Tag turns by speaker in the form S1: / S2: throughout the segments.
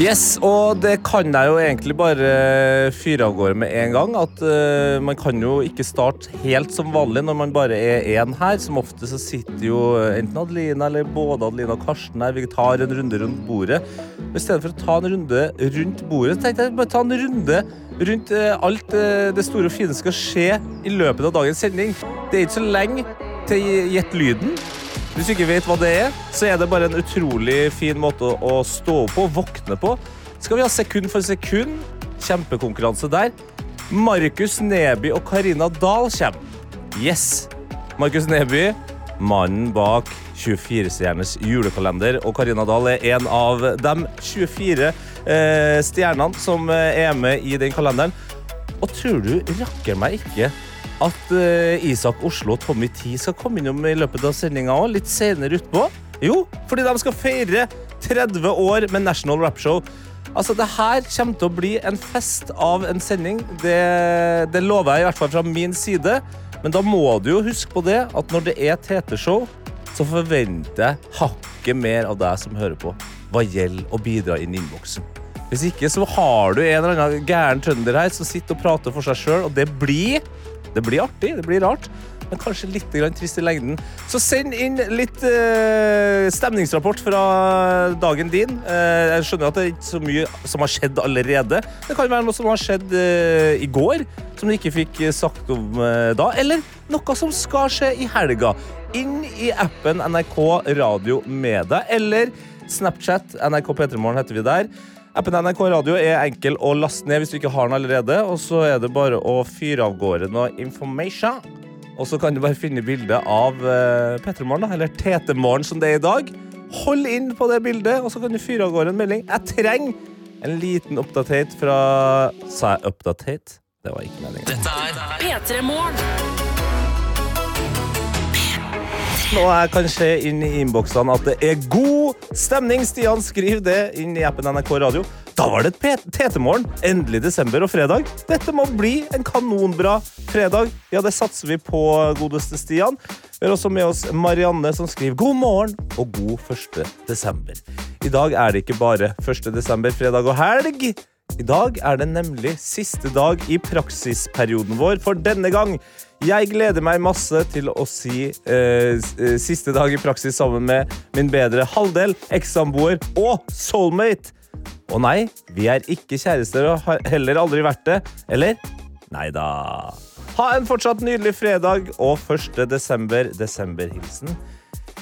S1: Yes, og det kan jeg jo egentlig bare fyre av gårde med en gang. At uh, man kan jo ikke starte helt som vanlig når man bare er én her. Som ofte så sitter jo enten Adelina eller både Adelina og Karsten her. Vi tar en runde rundt bordet. I stedet for å ta en runde rundt bordet, så tenkte jeg bare ta en runde rundt uh, alt uh, det store og fine skal skje i løpet av dagens sending. Det er ikke så lenge til Gjett lyden. Hvis du ikke vet hva det er, så er det bare en utrolig fin måte å stå opp på, våkne på. Skal vi ha sekund for sekund? Kjempekonkurranse der. Markus Neby og Karina Dahl kommer. Yes! Markus Neby, mannen bak 24-stjerners julekalender, og Karina Dahl er en av de 24 eh, stjernene som eh, er med i den kalenderen. Og tror du rakker meg ikke at uh, Isak Oslo og Tommy Tee skal komme innom i løpet av sendinga òg, litt senere utpå? Jo, fordi de skal feire 30 år med National Rap Show. Altså, Det her kommer til å bli en fest av en sending. Det, det lover jeg i hvert fall fra min side. Men da må du jo huske på det at når det er TT-show, så forventer jeg hakket mer av deg som hører på, hva gjelder å bidra inn i innboksen. Hvis ikke så har du en eller annen gæren trønder her som sitter og prater for seg sjøl, og det blir det blir artig, det blir rart, men kanskje litt trist i lengden. Så send inn litt eh, stemningsrapport fra dagen din. Eh, jeg skjønner at det er ikke så mye som har skjedd allerede. Det kan være noe som har skjedd eh, i går, som du ikke fikk eh, sagt om eh, da. Eller noe som skal skje i helga. Inn i appen NRK Radio med deg, eller Snapchat. NRK P3morgen heter vi der. Appen NRK Radio er enkel å laste ned hvis du ikke har den allerede. Og så er det bare å fyre av gårde noe information. Og så kan du bare finne bilde av uh, P3morgen, eller TT-morgen som det er i dag. Hold inn på det bildet, og så kan du fyre av gårde en melding. Jeg trenger en liten oppdatert fra Sa jeg updatate? Det var ikke meningen.
S2: Dette er
S3: P3 Morgen.
S1: Nå jeg kan se inn i innboksene at det er god stemning. Stian, skriv det inn i appen NRK Radio. Da var det et TT-morgen. Endelig desember og fredag. Dette må bli en kanonbra fredag. Ja, det satser vi på, godeste Stian. Vi har også med oss Marianne, som skriver god morgen og god 1. desember. I dag er det ikke bare 1. desember, fredag og helg. I dag er det nemlig siste dag i praksisperioden vår for denne gang. Jeg gleder meg masse til å si eh, siste dag i praksis sammen med min bedre halvdel, ekssamboer og soulmate. Og nei, vi er ikke kjærester og har heller aldri vært det. Eller? Nei da. Ha en fortsatt nydelig fredag og 1. desember. Desemberhilsen.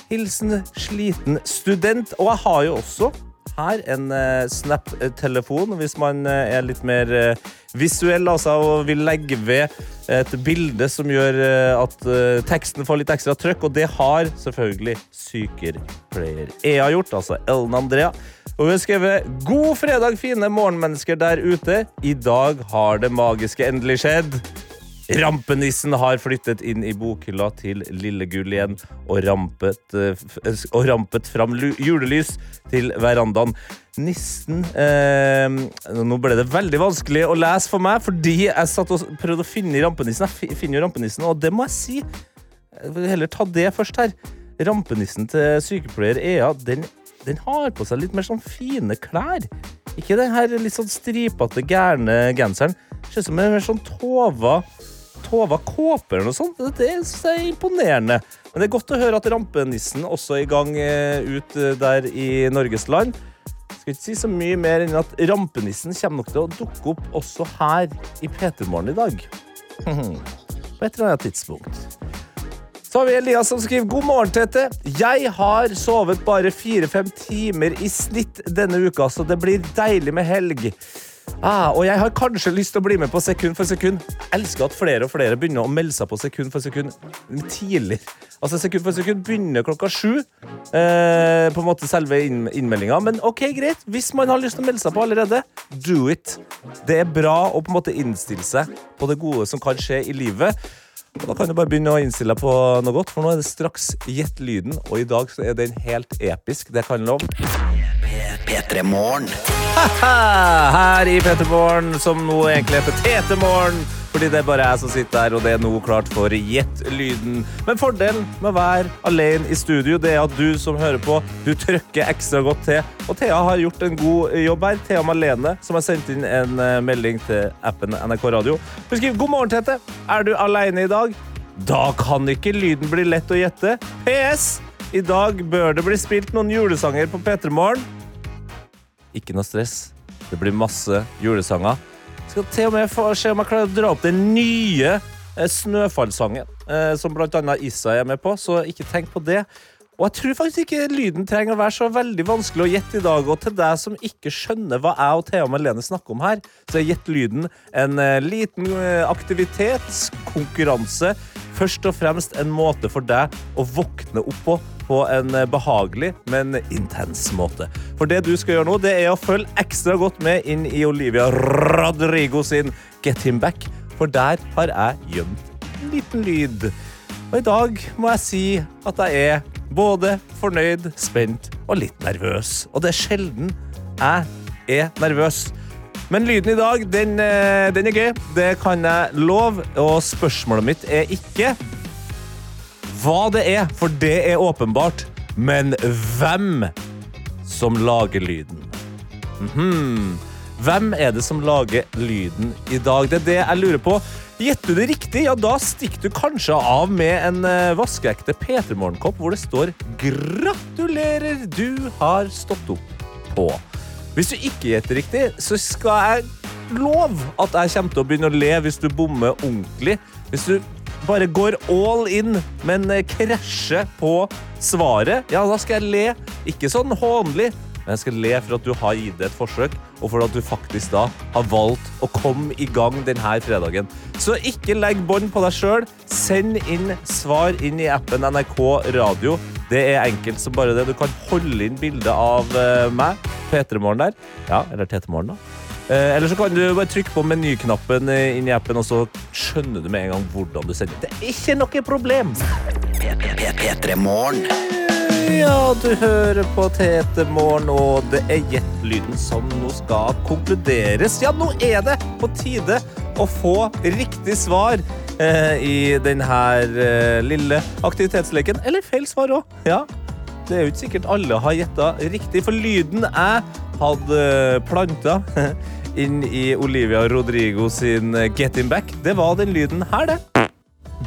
S1: Hilsen sliten student. Og jeg har jo også her en uh, Snap-telefon hvis man uh, er litt mer uh, visuell altså, og vil legge ved et bilde som gjør at teksten får litt ekstra trøkk. Og det har selvfølgelig sykepleier Ea gjort, altså Ellen Andrea. Og hun har skrevet 'God fredag, fine morgenmennesker der ute'. I dag har det magiske endelig skjedd. Rampenissen har flyttet inn i bokhylla til Lillegull igjen og rampet, og rampet fram julelys til verandaen. Nissen eh, Nå ble det veldig vanskelig å lese for meg, fordi jeg satt og prøvde å finne rampenissen. Jeg finner jo rampenissen, og det må jeg si. Jeg vil heller ta det først her. Rampenissen til sykepleier Ea, den den har på seg litt mer sånn fine klær. Ikke den her litt sånn stripete, gærne genseren. Ser ut som en mer sånn Tova Tova kåpe eller noe sånt. Det synes jeg er imponerende. Men det er godt å høre at rampenissen også er i gang eh, ut eh, der i Norges land. Skal ikke si så mye mer enn at rampenissen kommer nok til å dukke opp også her i P3morgen i dag. På et eller annet tidspunkt. Så har vi Elias som skriver God morgen, Tete. Jeg har sovet bare fire-fem timer i snitt denne uka, så det blir deilig med helg. Ah, og jeg har kanskje lyst til å bli med på sekund for sekund. Elsker at flere og flere begynner å melde seg på sekund for sekund tidlig. Altså Sekund for sekund begynner klokka sju. Eh, på en måte selve innmeldinga. Men ok, greit. Hvis man har lyst til å melde seg på allerede, do it. Det er bra å på en måte innstille seg på det gode som kan skje i livet. Og Da kan du bare begynne å innstille deg på noe godt, for nå er det straks Gjett lyden, og i dag så er den helt episk. Det kan love.
S2: P3morgen.
S1: Her i Petermorgen, som nå egentlig heter Tetemorgen. Fordi det er bare jeg som sitter her, og det er nå klart for Gjett lyden. Men fordelen med å være alene i studio, det er at du som hører på, du trykker ekstra godt til. Og Thea har gjort en god jobb her. Thea Malene, som har sendt inn en eh, melding til appen NRK Radio. Hun God morgen, Tete. Er du alene i dag? Da kan ikke lyden bli lett å gjette. PS. I dag bør det bli spilt noen julesanger på P3morgen. Ikke noe stress. Det blir masse julesanger. Skal til og med få se om jeg klarer å dra opp den nye eh, Snøfallsangen, eh, som annet Issa er med på, så ikke tenk på det. Og jeg tror faktisk ikke lyden trenger å være så veldig vanskelig å gjette i dag. Og til deg som ikke skjønner hva jeg og Thea Malene snakker om her, så er Gjett lyden en eh, liten aktivitetskonkurranse. Først og fremst en måte for deg å våkne opp på på en eh, behagelig, men intens måte. For det du skal gjøre nå, det er å følge ekstra godt med inn i Olivia Rodrigo sin Get Him Back, for der har jeg gjemt en liten lyd. Og i dag må jeg si at jeg er både fornøyd, spent og litt nervøs. Og det er sjelden jeg er nervøs. Men lyden i dag, den, eh, den er gøy. Det kan jeg love. Og spørsmålet mitt er ikke hva det er, for det er åpenbart. Men hvem som lager lyden? Mhm. Hvem er det som lager lyden i dag? Det er det jeg lurer på. Gjetter du det riktig, ja, da stikker du kanskje av med en eh, vaskeekte P3 Morgenkopp hvor det står 'Gratulerer, du har stått opp' på. Hvis du ikke gjetter riktig, så skal jeg love at jeg kommer til å begynne å le hvis du bommer ordentlig. Hvis du bare går all in, men eh, krasjer på svaret, ja, da skal jeg le. Ikke sånn hånlig, men jeg skal le for at du har gitt det et forsøk, og for at du faktisk da har valgt å komme i gang denne fredagen. Så ikke legg bånd på deg sjøl. Send inn svar inn i appen NRK Radio. Det er enkelt som bare det. Du kan holde inn bilde av eh, meg, P3morgen der. Ja, eller TT-morgen, da. Eh, eller så kan du bare trykke på menyknappen eh, i appen, og så skjønner du med en gang hvordan du sender. Det er ikke noe problem.
S2: P3morgen.
S1: Ja, du hører på Tete Morgen, og det er Gjett-lyden som nå skal konkluderes. Ja, nå er det på tide å få riktig svar eh, i denne eh, lille aktivitetsleken. Eller feil svar òg. Ja, det er jo ikke sikkert alle har gjetta riktig, for lyden jeg hadde planta inn i Olivia Rodrigo sin Get In Back, det var den lyden her, det.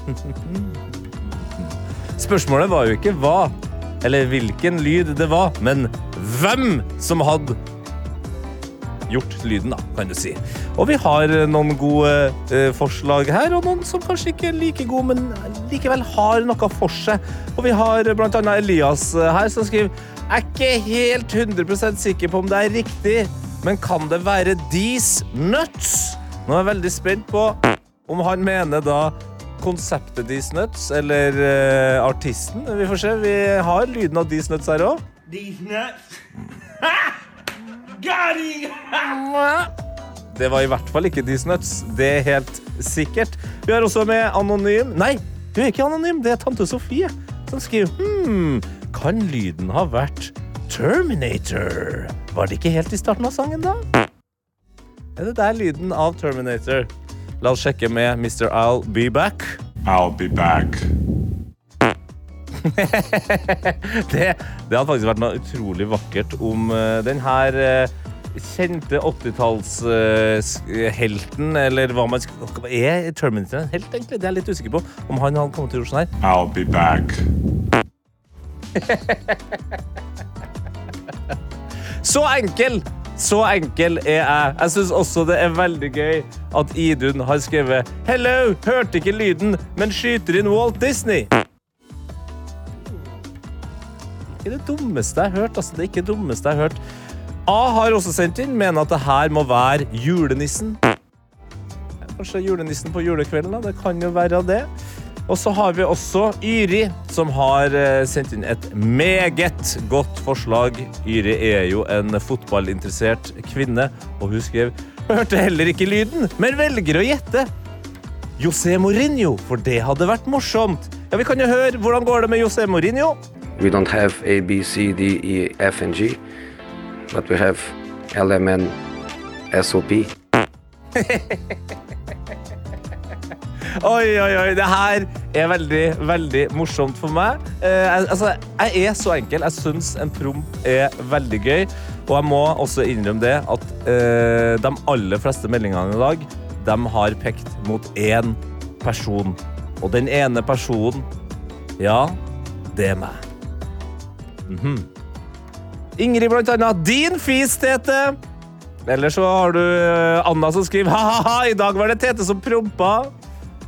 S1: Spørsmålet var jo ikke hva eller hvilken lyd det var, men hvem som hadde gjort lyden, da, kan du si. Og vi har noen gode eh, forslag her, og noen som kanskje ikke er like gode, men likevel har noe for seg. Og vi har blant annet Elias eh, her, som skriver Jeg er ikke helt 100% sikker på om det er riktig, men kan det være These Nuts? Nå er jeg veldig spent på om han mener da konseptet These Nuts, eller uh, artisten. Vi får se. Vi har lyden av These Nuts her òg.
S4: These nuts.
S1: Det var i hvert fall ikke These Nuts. Det er helt sikkert. Vi har også med Anonym. Nei, du er ikke anonym. Det er tante Sofie som skriver hmm, Kan lyden ha vært Terminator? Var det ikke helt i starten av sangen, da? Er det der lyden av Terminator? La oss sjekke med Mr. I'll Be Back.
S4: I'll be back.
S1: Det, det hadde faktisk vært noe utrolig vakkert om uh, den her uh, kjente 80-tallshelten, eller hva man skal Er Terminator en helt, egentlig? Det er jeg litt usikker på. Om han hadde kommet til å gjøre sånn her.
S4: I'll be back.
S1: Så enkel! Så enkel er jeg. Jeg syns også det er veldig gøy at Idun har skrevet Hello! Hørte ikke lyden, men skyter inn Walt Disney. Ikke det dummeste jeg har hørt. Altså, det er ikke det dummeste jeg har hørt. A har også sendt inn, mener at det her må være julenissen. Kanskje julenissen på julekvelden, da. Det kan jo være det. Og så har vi også Yri, som har eh, sendt inn et meget godt forslag. Yri er jo en fotballinteressert kvinne, og hun skrev Hørte heller ikke lyden, men velger å gjette. José Mourinho, for det hadde vært morsomt. Ja, Vi kan jo høre hvordan går det med José Mourinho.
S5: We don't have A, B, C, D, E, F, and G. but we have LMN SOP.
S1: Oi, oi, oi. Det her er veldig, veldig morsomt for meg. Eh, altså, jeg er så enkel. Jeg syns en promp er veldig gøy. Og jeg må også innrømme det at eh, de aller fleste meldingene i dag de har pekt mot én person. Og den ene personen, ja, det er meg. Mhm. Ingrid, blant annet. Din fis, Tete. Eller så har du eh, Anna som skriver ha-ha-ha, i dag var det Tete som prompa.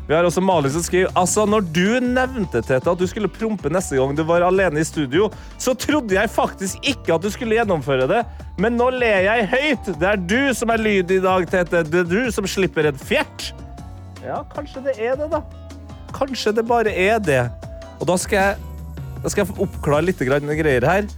S1: Vi har også Malin som skriver altså når du nevnte Tete, at du skulle prompe neste gang du var alene i studio, så trodde jeg faktisk ikke at du skulle gjennomføre det. Men nå ler jeg høyt. Det er du som er lyd i dag, Tete. Det er du som slipper en fjert. Ja, kanskje det er det, da. Kanskje det bare er det. Og da skal jeg, da skal jeg oppklare litt greier her.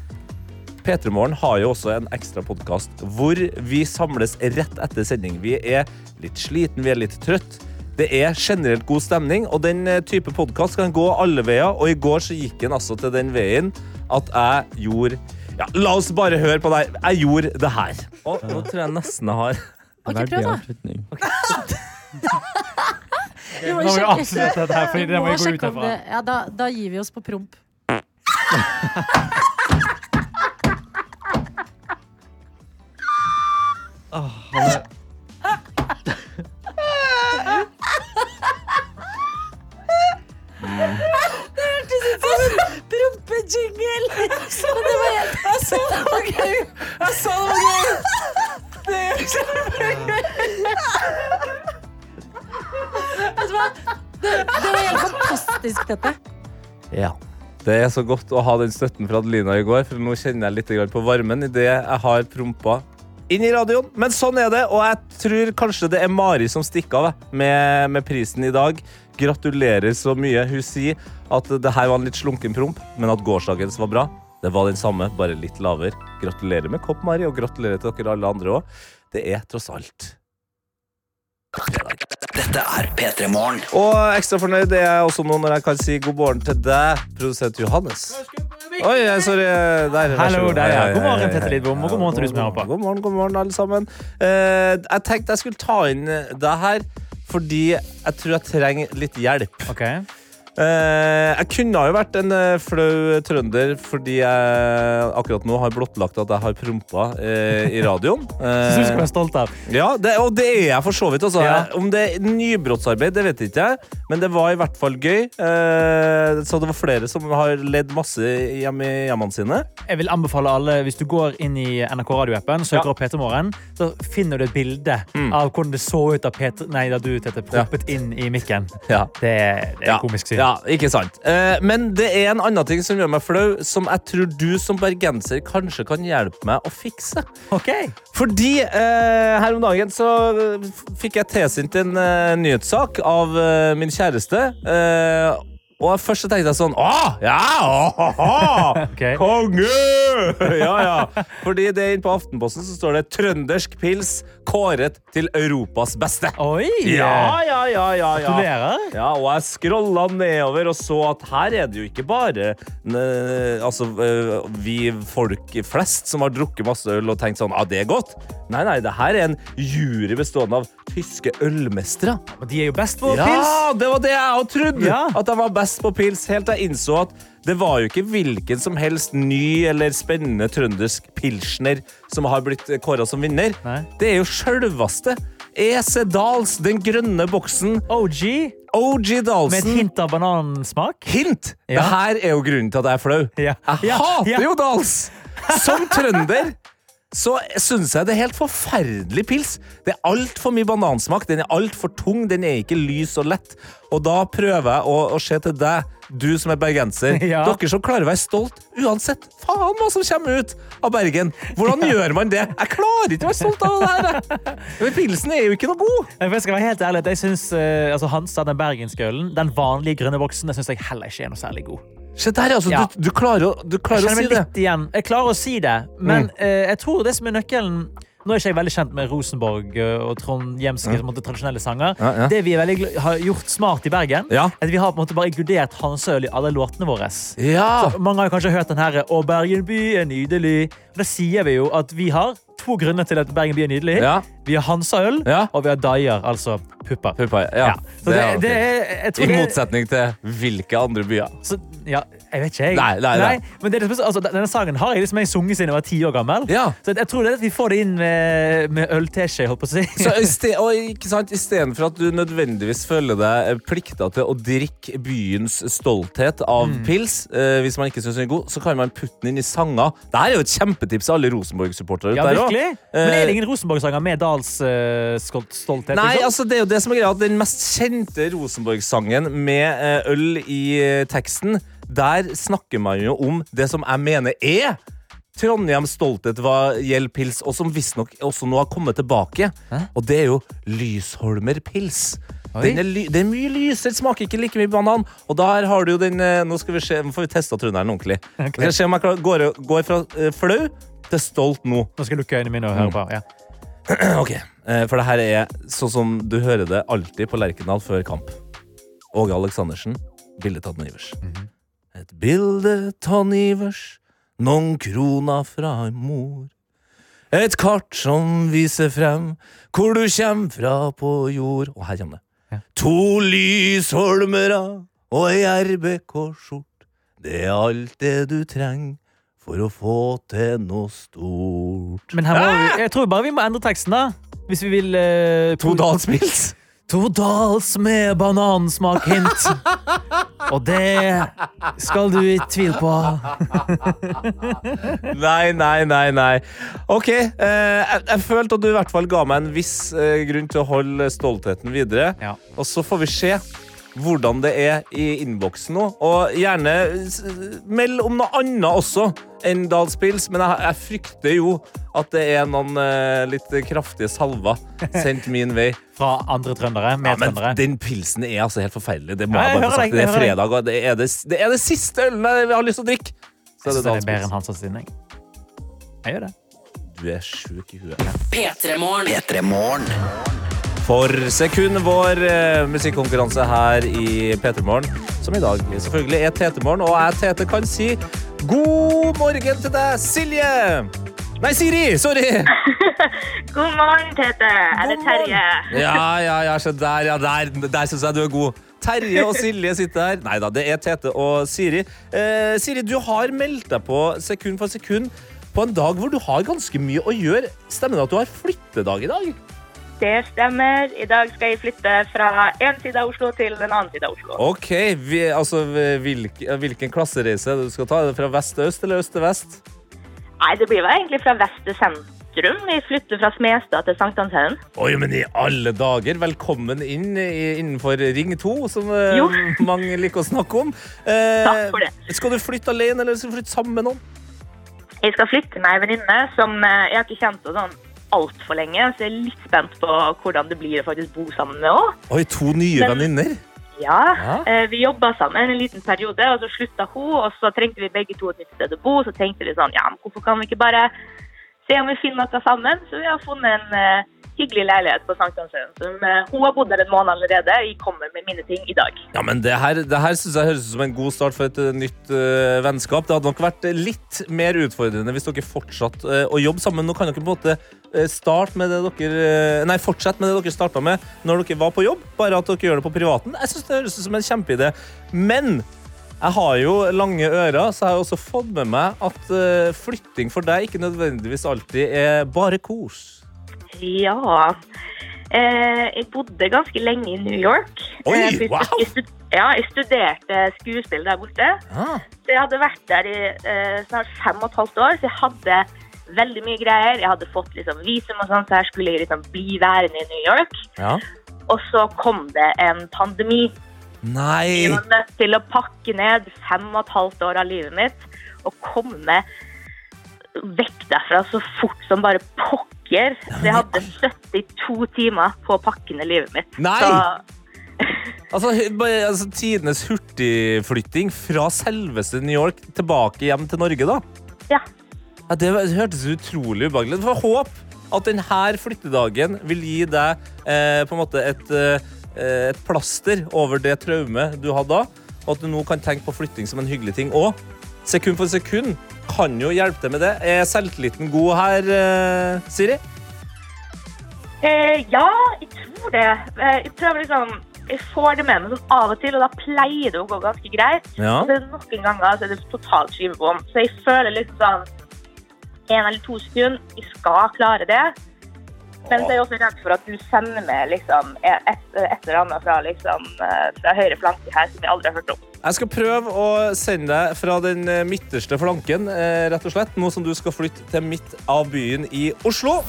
S1: P3 Morgen har jo også en ekstra podkast hvor vi samles rett etter sending. Vi er litt sliten, vi er litt trøtt. Det er generelt god stemning, og den eh, type podkast kan gå alle veier. Og i går så gikk den altså til den veien at jeg gjorde ja, La oss bare høre på deg. Jeg gjorde det her. Og nå tror jeg nesten jeg har
S3: Ok, prøv, da. Vi må
S6: Nå må vi avslutte dette her, for det må vi gå ut herfra.
S3: det- Ja, da, da gir vi oss på promp. Det Det er
S1: så godt å ha den støtten fra Adelina i går, for nå kjenner jeg litt på varmen idet jeg har prompa inn i radioen. Men sånn er det, og jeg tror kanskje det er Mari som stikker av med, med prisen i dag. Gratulerer så mye. Hun sier at det her var en litt slunken promp, men at gårsdagens var bra. Det var den samme, bare litt lavere. Gratulerer med kopp, Mari, og gratulerer til dere alle andre òg. Det er tross alt
S2: Dette er P3 Morgen.
S1: Og ekstra fornøyd er jeg også nå når jeg kan si god morgen til deg, produsent Johannes. Oi, jeg- sorry. Der, vær så
S6: Hallo,
S1: god.
S6: der, ja. God morgen, Petter Lidbom, og god morgen til du som hører på.
S1: God morgen, god morgen, alle sammen. Eh, jeg tenkte jeg skulle ta inn det her fordi jeg tror jeg trenger litt hjelp.
S6: Ok.
S1: Eh, jeg kunne jo vært en eh, flau trønder fordi jeg akkurat nå har blottlagt at jeg har prompa eh, i radioen.
S6: Synes du skal være stolt av.
S1: Ja, det, og det er jeg for så vidt. Altså.
S6: Ja.
S1: Om det er nybrottsarbeid, det vet ikke jeg, men det var i hvert fall gøy. Så det var flere som har ledd masse hjemme i hjemmene sine.
S6: Jeg vil anbefale alle, Hvis du går inn i NRK radioappen søker
S1: Ja.
S6: opp Peter Morgen, så finner du et bilde av hvordan det så ut da, Peter, nei, da du Tete, proppet inn i mikken.
S1: Ja.
S6: Det, er- det er komisk syn.
S1: Ja, ikke sant. Eh, men det er en annen ting som gjør meg flau, som jeg tror du som bergenser kanskje kan hjelpe meg å fikse.
S6: Ok.
S1: Fordi eh, her om dagen så fikk jeg tilsendt en eh, nyhetssak av min kjæreste. Og først så tenkte jeg sånn Å, ja! Å, å, å,
S6: Ok.
S1: Konge! ja, ja. Fordi det inne på Aftenposten så står det 'Trøndersk pils kåret til Europas beste'.
S6: Oi!
S1: Ja, ja, ja, ja, ja.
S6: Gratulerer.
S1: Ja, og jeg scrolla nedover og så at her er det jo ikke bare altså, øh, vi folk flest som har drukket masse øl og tenkt sånn Ja, det er godt. Nei, nei, det her er en jury bestående av tyske ølmestere.
S6: De er jo best på
S1: Ja,
S6: pils.
S1: det var det jeg òg trodde!
S6: Ja.
S1: At de var best på pils. Helt til jeg innså at det var jo ikke hvilken som helst ny eller spennende trøndersk pilsner som har blitt kåra som vinner.
S6: Nei.
S1: Det er jo sjølveste EC Dahls, den grønne boksen.
S6: OG
S1: OG
S6: med et hint av banansmak.
S1: Hint!
S6: Ja.
S1: Det her er jo grunnen til at jeg er flau.
S6: Ja.
S1: Jeg
S6: Ja,
S1: hater jo Dahls! Som trønder så syns jeg det er helt forferdelig pils. Det er altfor mye banansmak. Den er altfor tung. Den er ikke lys og lett. Og da prøver jeg å, å se til deg, du som er bergenser.
S6: Ja.
S1: Dere som klarer å være stolt uansett faen hva som kommer ut av Bergen. Hvordan gjør man det? Jeg klarer ikke å være stolt av det her. Men Pilsen er jo ikke noe god.
S6: Jeg skal være helt ærlig, jeg synes, eh, altså Hansa, den bergenske ølen, den vanlige grønne boksen, det syns jeg heller ikke er noe særlig god.
S1: Se der, altså.
S6: Ja.
S1: Du, du klarer, å- du klarer å si det.
S6: igjen. Jeg klarer å si det, men eh, jeg tror det som er nøkkelen Nå er ikke jeg veldig kjent med Rosenborg og trondhjemske ja. tradisjonelle sanger.
S1: Ja, ja.
S6: Det vi veldig, har gjort smart i Bergen,
S1: Ja.
S6: at vi har på en måte bare inkludert Hansøl i alle låtene våre.
S1: Ja.
S6: Så mange har kanskje hørt den herre Å, Bergen by er nydelig. Da sier vi jo at vi har to grunner til at Bergen by er nydelig.
S1: Ja.
S6: Vi har Hansa-øl,
S1: Ja.
S6: og vi har Dyer, altså pupper.
S1: Ja.
S6: Det, det, tror
S1: I motsetning til hvilke andre byer?
S6: Så, ja, jeg vet ikke, jeg.
S1: Nei, nei, nei.
S6: men det altså, denne sangen har jeg liksom jeg sunget siden jeg var ti år gammel.
S1: Ja.
S6: Så jeg tror det er at vi får det inn med, med ølteskje, holdt på å si.
S1: Så i ste- og ikke sant, Istedenfor at du nødvendigvis føler deg plikta til å drikke byens stolthet av
S6: Mm.
S1: pils, eh, hvis man ikke synes den er god, så kan man putte den inn i sanger. Dette er jo et kjempetips til alle Rosenborg-supportere.
S6: Ja, virkelig. Men er det
S1: Eh,
S6: ingen Rosenborg-sanger med Dals eh, stolthet?
S1: Nei,
S6: liksom?
S1: altså det er jo det som er greia at Den mest kjente Rosenborg-sangen med uh, øl i uh, teksten, der snakker man jo om det som jeg mener er Trondheims stolthet hva gjelder pils, og som visstnok også nå har kommet tilbake. Og det er jo Lysholmer pils. Den er, det er mye lysere, smaker ikke like mye banan. Og der har du jo den eh, Nå skal vi se, nå får vi testa trønderen ordentlig.
S6: Okay.
S1: Skal vi se om jeg klarer- går, går fra uh, flau til stolt nå.
S6: Nå skal jeg lukke øynene mine og høre på. Ja.
S1: Ok, eh, For det her er sånn som du hører det alltid på Lerkendal før kamp. Åge Aleksandersen, bilde tatt med Ivers. Et bilde tann i Ivers, noen kroner fra mor. Et kart som viser frem hvor du kjem fra på jord. Og her kommer det.
S6: Ja.
S1: To lysholmere og ei RBK-skjort. Det er alt det du trenger for å få til noe stort.
S6: Men her må vi, jeg tror bare vi må endre teksten, da. Hvis vi vil uh,
S1: To dalspils.
S6: Dals med banansmak hint. Og det skal du i tvil på.
S1: Nei, nei, nei, nei. OK. Eh, jeg, jeg følte at du i hvert fall ga meg en viss eh, grunn til å holde stoltheten videre.
S6: Ja.
S1: Og så får vi se hvordan det er i innboksen nå. Og gjerne meld om noe annet også enn Dalspils. Men jeg, jeg frykter jo at det er noen uh, litt kraftige salver sendt min vei.
S6: Fra andre trøndere.
S1: Ja, men
S6: trøndere.
S1: den pilsen er altså helt forferdelig. Det må jeg bare få sagt. Det er fredag, og det er det, det, er det siste ølen jeg har lyst til å drikke. Så er det
S6: den er bedre enn Hans. Jeg. jeg gjør det.
S1: Du er sjuk i huet.
S2: P3 Morgen.
S1: For sekund vår uh, musikkonkurranse her i P3 Morgen, som i dag selvfølgelig er Tete Morgen, og jeg, Tete, kan si god morgen til deg, Silje! Nei, Siri! Sorry!
S7: God morgen, Tete. Er det Terje?
S1: Ja, ja, ja, se der, ja, der, der syns jeg du er god. Terje og Silje sitter her. Nei da, det er Tete og Siri. Eh, Siri, du har meldt deg på sekund for sekund på en dag hvor du har ganske mye å gjøre. Stemmer det at du har flyttedag i dag?
S7: Det stemmer. I dag skal jeg flytte fra en side av Oslo til en annen side av Oslo.
S1: Ok, vi, altså hvilken, hvilken klassereise er det du skal ta? Er det fra vest til øst eller øst til vest?
S7: Nei, det blir vel egentlig fra vest til sentrum. Vi flytter fra Smestad til Sankthanshaugen.
S1: Oi, men i alle dager, velkommen inn i, innenfor Ring 2, som eh,
S7: Jo.
S1: mange liker å snakke om. Eh,
S7: Takk for det.
S1: Skal du flytte alene, eller skal du flytte sammen med noen?
S7: Jeg skal flytte med ei venninne som eh, jeg har ikke kjent henne sånn altfor lenge, så jeg er litt spent på hvordan det blir å faktisk bo sammen med henne.
S1: Oi, to nye
S7: Men-
S1: venninner.
S7: Ja,
S1: Ja.
S7: eh, vi jobba sammen en liten periode, og så slutta hun, og så trengte vi begge to et nytt sted å bo. Så tenkte vi sånn, ja, men hvorfor kan vi ikke bare se om vi finner noe sammen? Så vi har funnet en eh, hyggelig leilighet på Sankthanshaugen. som, eh, Hun har bodd der en måned allerede. Jeg kommer med mine ting i dag.
S1: Ja, men Det her, det her synes jeg høres ut som en god start for et eh, nytt uh, vennskap. Det hadde nok vært litt mer utfordrende hvis dere fortsatt uh, å jobbe sammen. Nå kan dere på en måte start med det dere Nei, fortsette med det dere starta med når dere var på jobb, bare at dere gjør det på privaten. Jeg synes det høres ut som en kjempeidé. Men jeg har jo lange ører, så jeg har også fått med meg at flytting for deg ikke nødvendigvis alltid er bare kos.
S7: Ja. Eh, jeg bodde ganske lenge i New York.
S1: Oi,
S7: Eh, jeg-
S1: wow!
S7: Jeg, stud ja, jeg studerte skuespill der borte.
S1: Ah.
S7: Så jeg hadde vært der i eh, snart fem og et halvt år, så jeg hadde veldig mye greier. Jeg hadde fått liksom, visum og sånn, så her skulle jeg liksom bli værende i New York.
S1: Ja.
S7: Og så kom det en pandemi.
S1: Nei!
S7: Jeg var nødt til å pakke ned fem og et halvt år av livet mitt og komme vekk derfra så fort som bare pokker. Så jeg hadde 72 timer på å pakke ned livet mitt.
S1: Nei!
S7: Så,
S1: Altså, altså Tidenes hurtigflytting fra selveste New York tilbake hjem til Norge, da?
S7: ja.
S1: Ja, det hørtes utrolig ubehagelig ut. håp at denne flyttedagen vil gi deg eh, på en måte et, eh, et plaster over det traumet du hadde da, og at du nå kan tenke på flytting som en hyggelig ting òg. Sekund for sekund kan jo hjelpe deg med det. Er selvtilliten god her, eh, Siri?
S7: Eh, ja, jeg tror det. Eh, jeg prøver liksom Jeg får det med meg sånn av og til, og da pleier det å gå ganske greit.
S1: Ja.
S7: Og det er noen ganger så er det totalt skivebom. Så jeg føler liksom sånn en eller to sekunder Jeg skal klare det. Men så er jeg også redd for at du sender meg liksom et, et eller annet fra, liksom, eh, fra høyre flanke her som jeg aldri har hørt om.
S1: Jeg skal prøve å sende deg fra den eh, midterste flanken, eh, rett og slett, nå som du skal flytte til midt av byen i Oslo.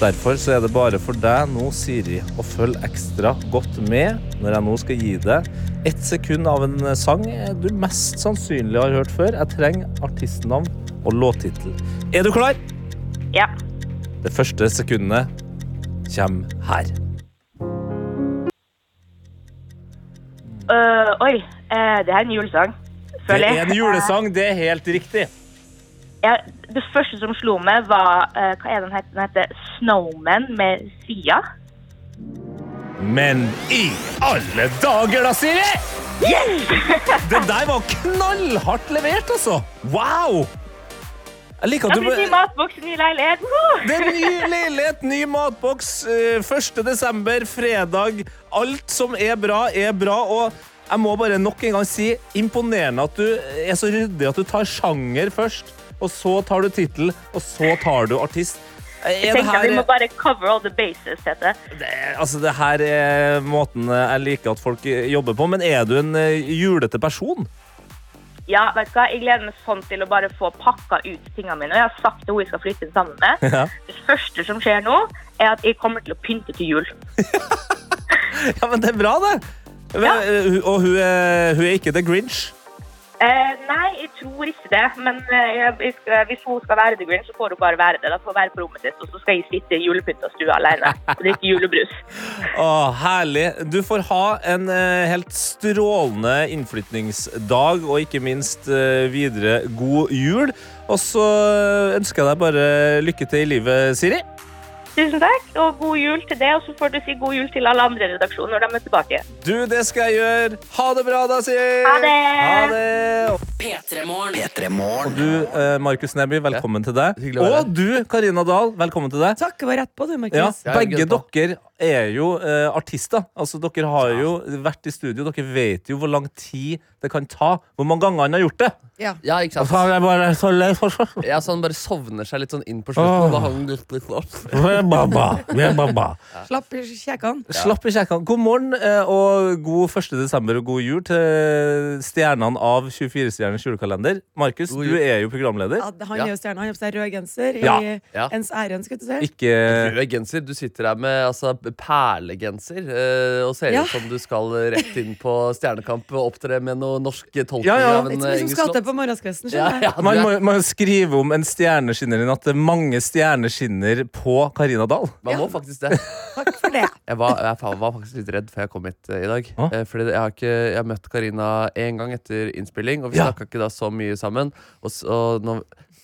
S1: Derfor er det bare for deg nå, Siri, å følge ekstra godt med når jeg nå skal gi deg ett sekund av en sang du mest sannsynlig har hørt før. Jeg trenger artistnavn og låttittel. Er du klar?
S7: Ja.
S1: Det første sekundet kommer her.
S7: Uh, oi, Uh, det er en julesang.
S1: Det
S7: føler jeg.
S1: er en julesang, det er helt riktig.
S7: Ja, det første som slo meg, var uh, Hva er den heter? Den heter Snowman med Sia.
S1: Men i alle dager, da, Siri! Det der var knallhardt levert, altså. Wow! Jeg liker at du
S7: ny matboks, ny leilighet. Woo!
S1: Det er ny leilighet, ny matboks. eh, 1. desember, fredag. Alt som er bra, er bra. Og jeg må bare nok en gang si imponerende at du er så ryddig at du tar sjanger først, og så tar du tittel, og så tar du artist.
S7: Jeg tenker at Vi må bare cover all the bases, heter det.
S1: det, altså det her er måten jeg liker at folk jobber på, men er du en eh, julete person?
S7: Ja, vet du hva? Jeg gleder meg sånn til å bare få pakka ut tingene mine. Og jeg har sagt til hun jeg skal flytte inn sammen med.
S1: Ja.
S7: Det første som skjer nå, er at jeg kommer til å pynte til jul.
S1: Ja, men det er bra, det. Men, eh, Og hun hun er ikke The Grinch.
S7: Eh, nei, jeg tror ikke det. Men eh, skal, hvis hun skal være The Grinch, så får hun bare være det. Da får hun være på rommet sitt, og så skal jeg sitte i julepynta stua alene og drikke julebrus.
S1: Å, herlig. Du får ha en eh, helt strålende innflytningsdag, og ikke minst eh, videre god jul. Og så ønsker jeg deg bare lykke til i livet, Siri.
S7: Tusen takk, og god jul til det. Og så får du si god jul til alle andre i redaksjonen når de er tilbake.
S1: Du, det skal jeg gjøre. Ha det bra, da, Siri.
S7: Ha det.
S1: Ha det.
S2: P3morgen. P3morgen.
S1: Du, eh, Markus Neby, velkommen til deg. Og du, Karina Dahl, velkommen til deg.
S3: Takk, det var rett på du, Markus.
S1: Ja, begge dere er jo eh, artister. Altså, dere har jo vært i studio. Dere vet jo hvor lang tid det kan ta. Hvor mange ganger han har gjort det.
S3: Ja.
S8: Ja, ikke sant?
S1: Og så er bare så lei for.
S8: Ja, så han bare sovner seg litt sånn inn på slutten. Oh. Da han litt, litt opp.
S3: Slapp i kjekene.
S1: Slapp i kjekkene. God morgen eh, og god 1. desember og god jul til stjernene av 24-stjerners julekalender. Markus, du er jo programleder.
S3: Ja, han
S8: Ja.
S3: er jo stjerna. Han har på seg rød genser
S1: Ja.
S3: i
S8: Ja.
S3: ens ærend, skal du si.
S1: Ikke
S8: Rød genser. Du sitter her med altså, perlegenser eh, og ser
S3: Ja.
S8: ut som du skal rett inn på Stjernekamp og opptre med noe norsk tolkning
S1: Ja, ja.
S8: av en eh,
S3: vi som
S8: engelsk
S3: skal til
S8: låt.
S3: på morgenskvisten.
S8: Ja,
S3: skjønner
S8: ja,
S3: jeg.
S1: man må, jo skrive om en stjerneskinner at det er mange stjerneskinner på Karina Dahl.
S8: Man må faktisk det.
S3: Takk for det.
S8: Jeg var, jeg var faktisk litt redd før jeg kom hit eh, i dag. Eh, fordi jeg har, ikke, jeg har møtt Karina én gang etter innspilling, og vi
S1: Ja.
S8: snakka ikke da så mye sammen. Og, så, og nå,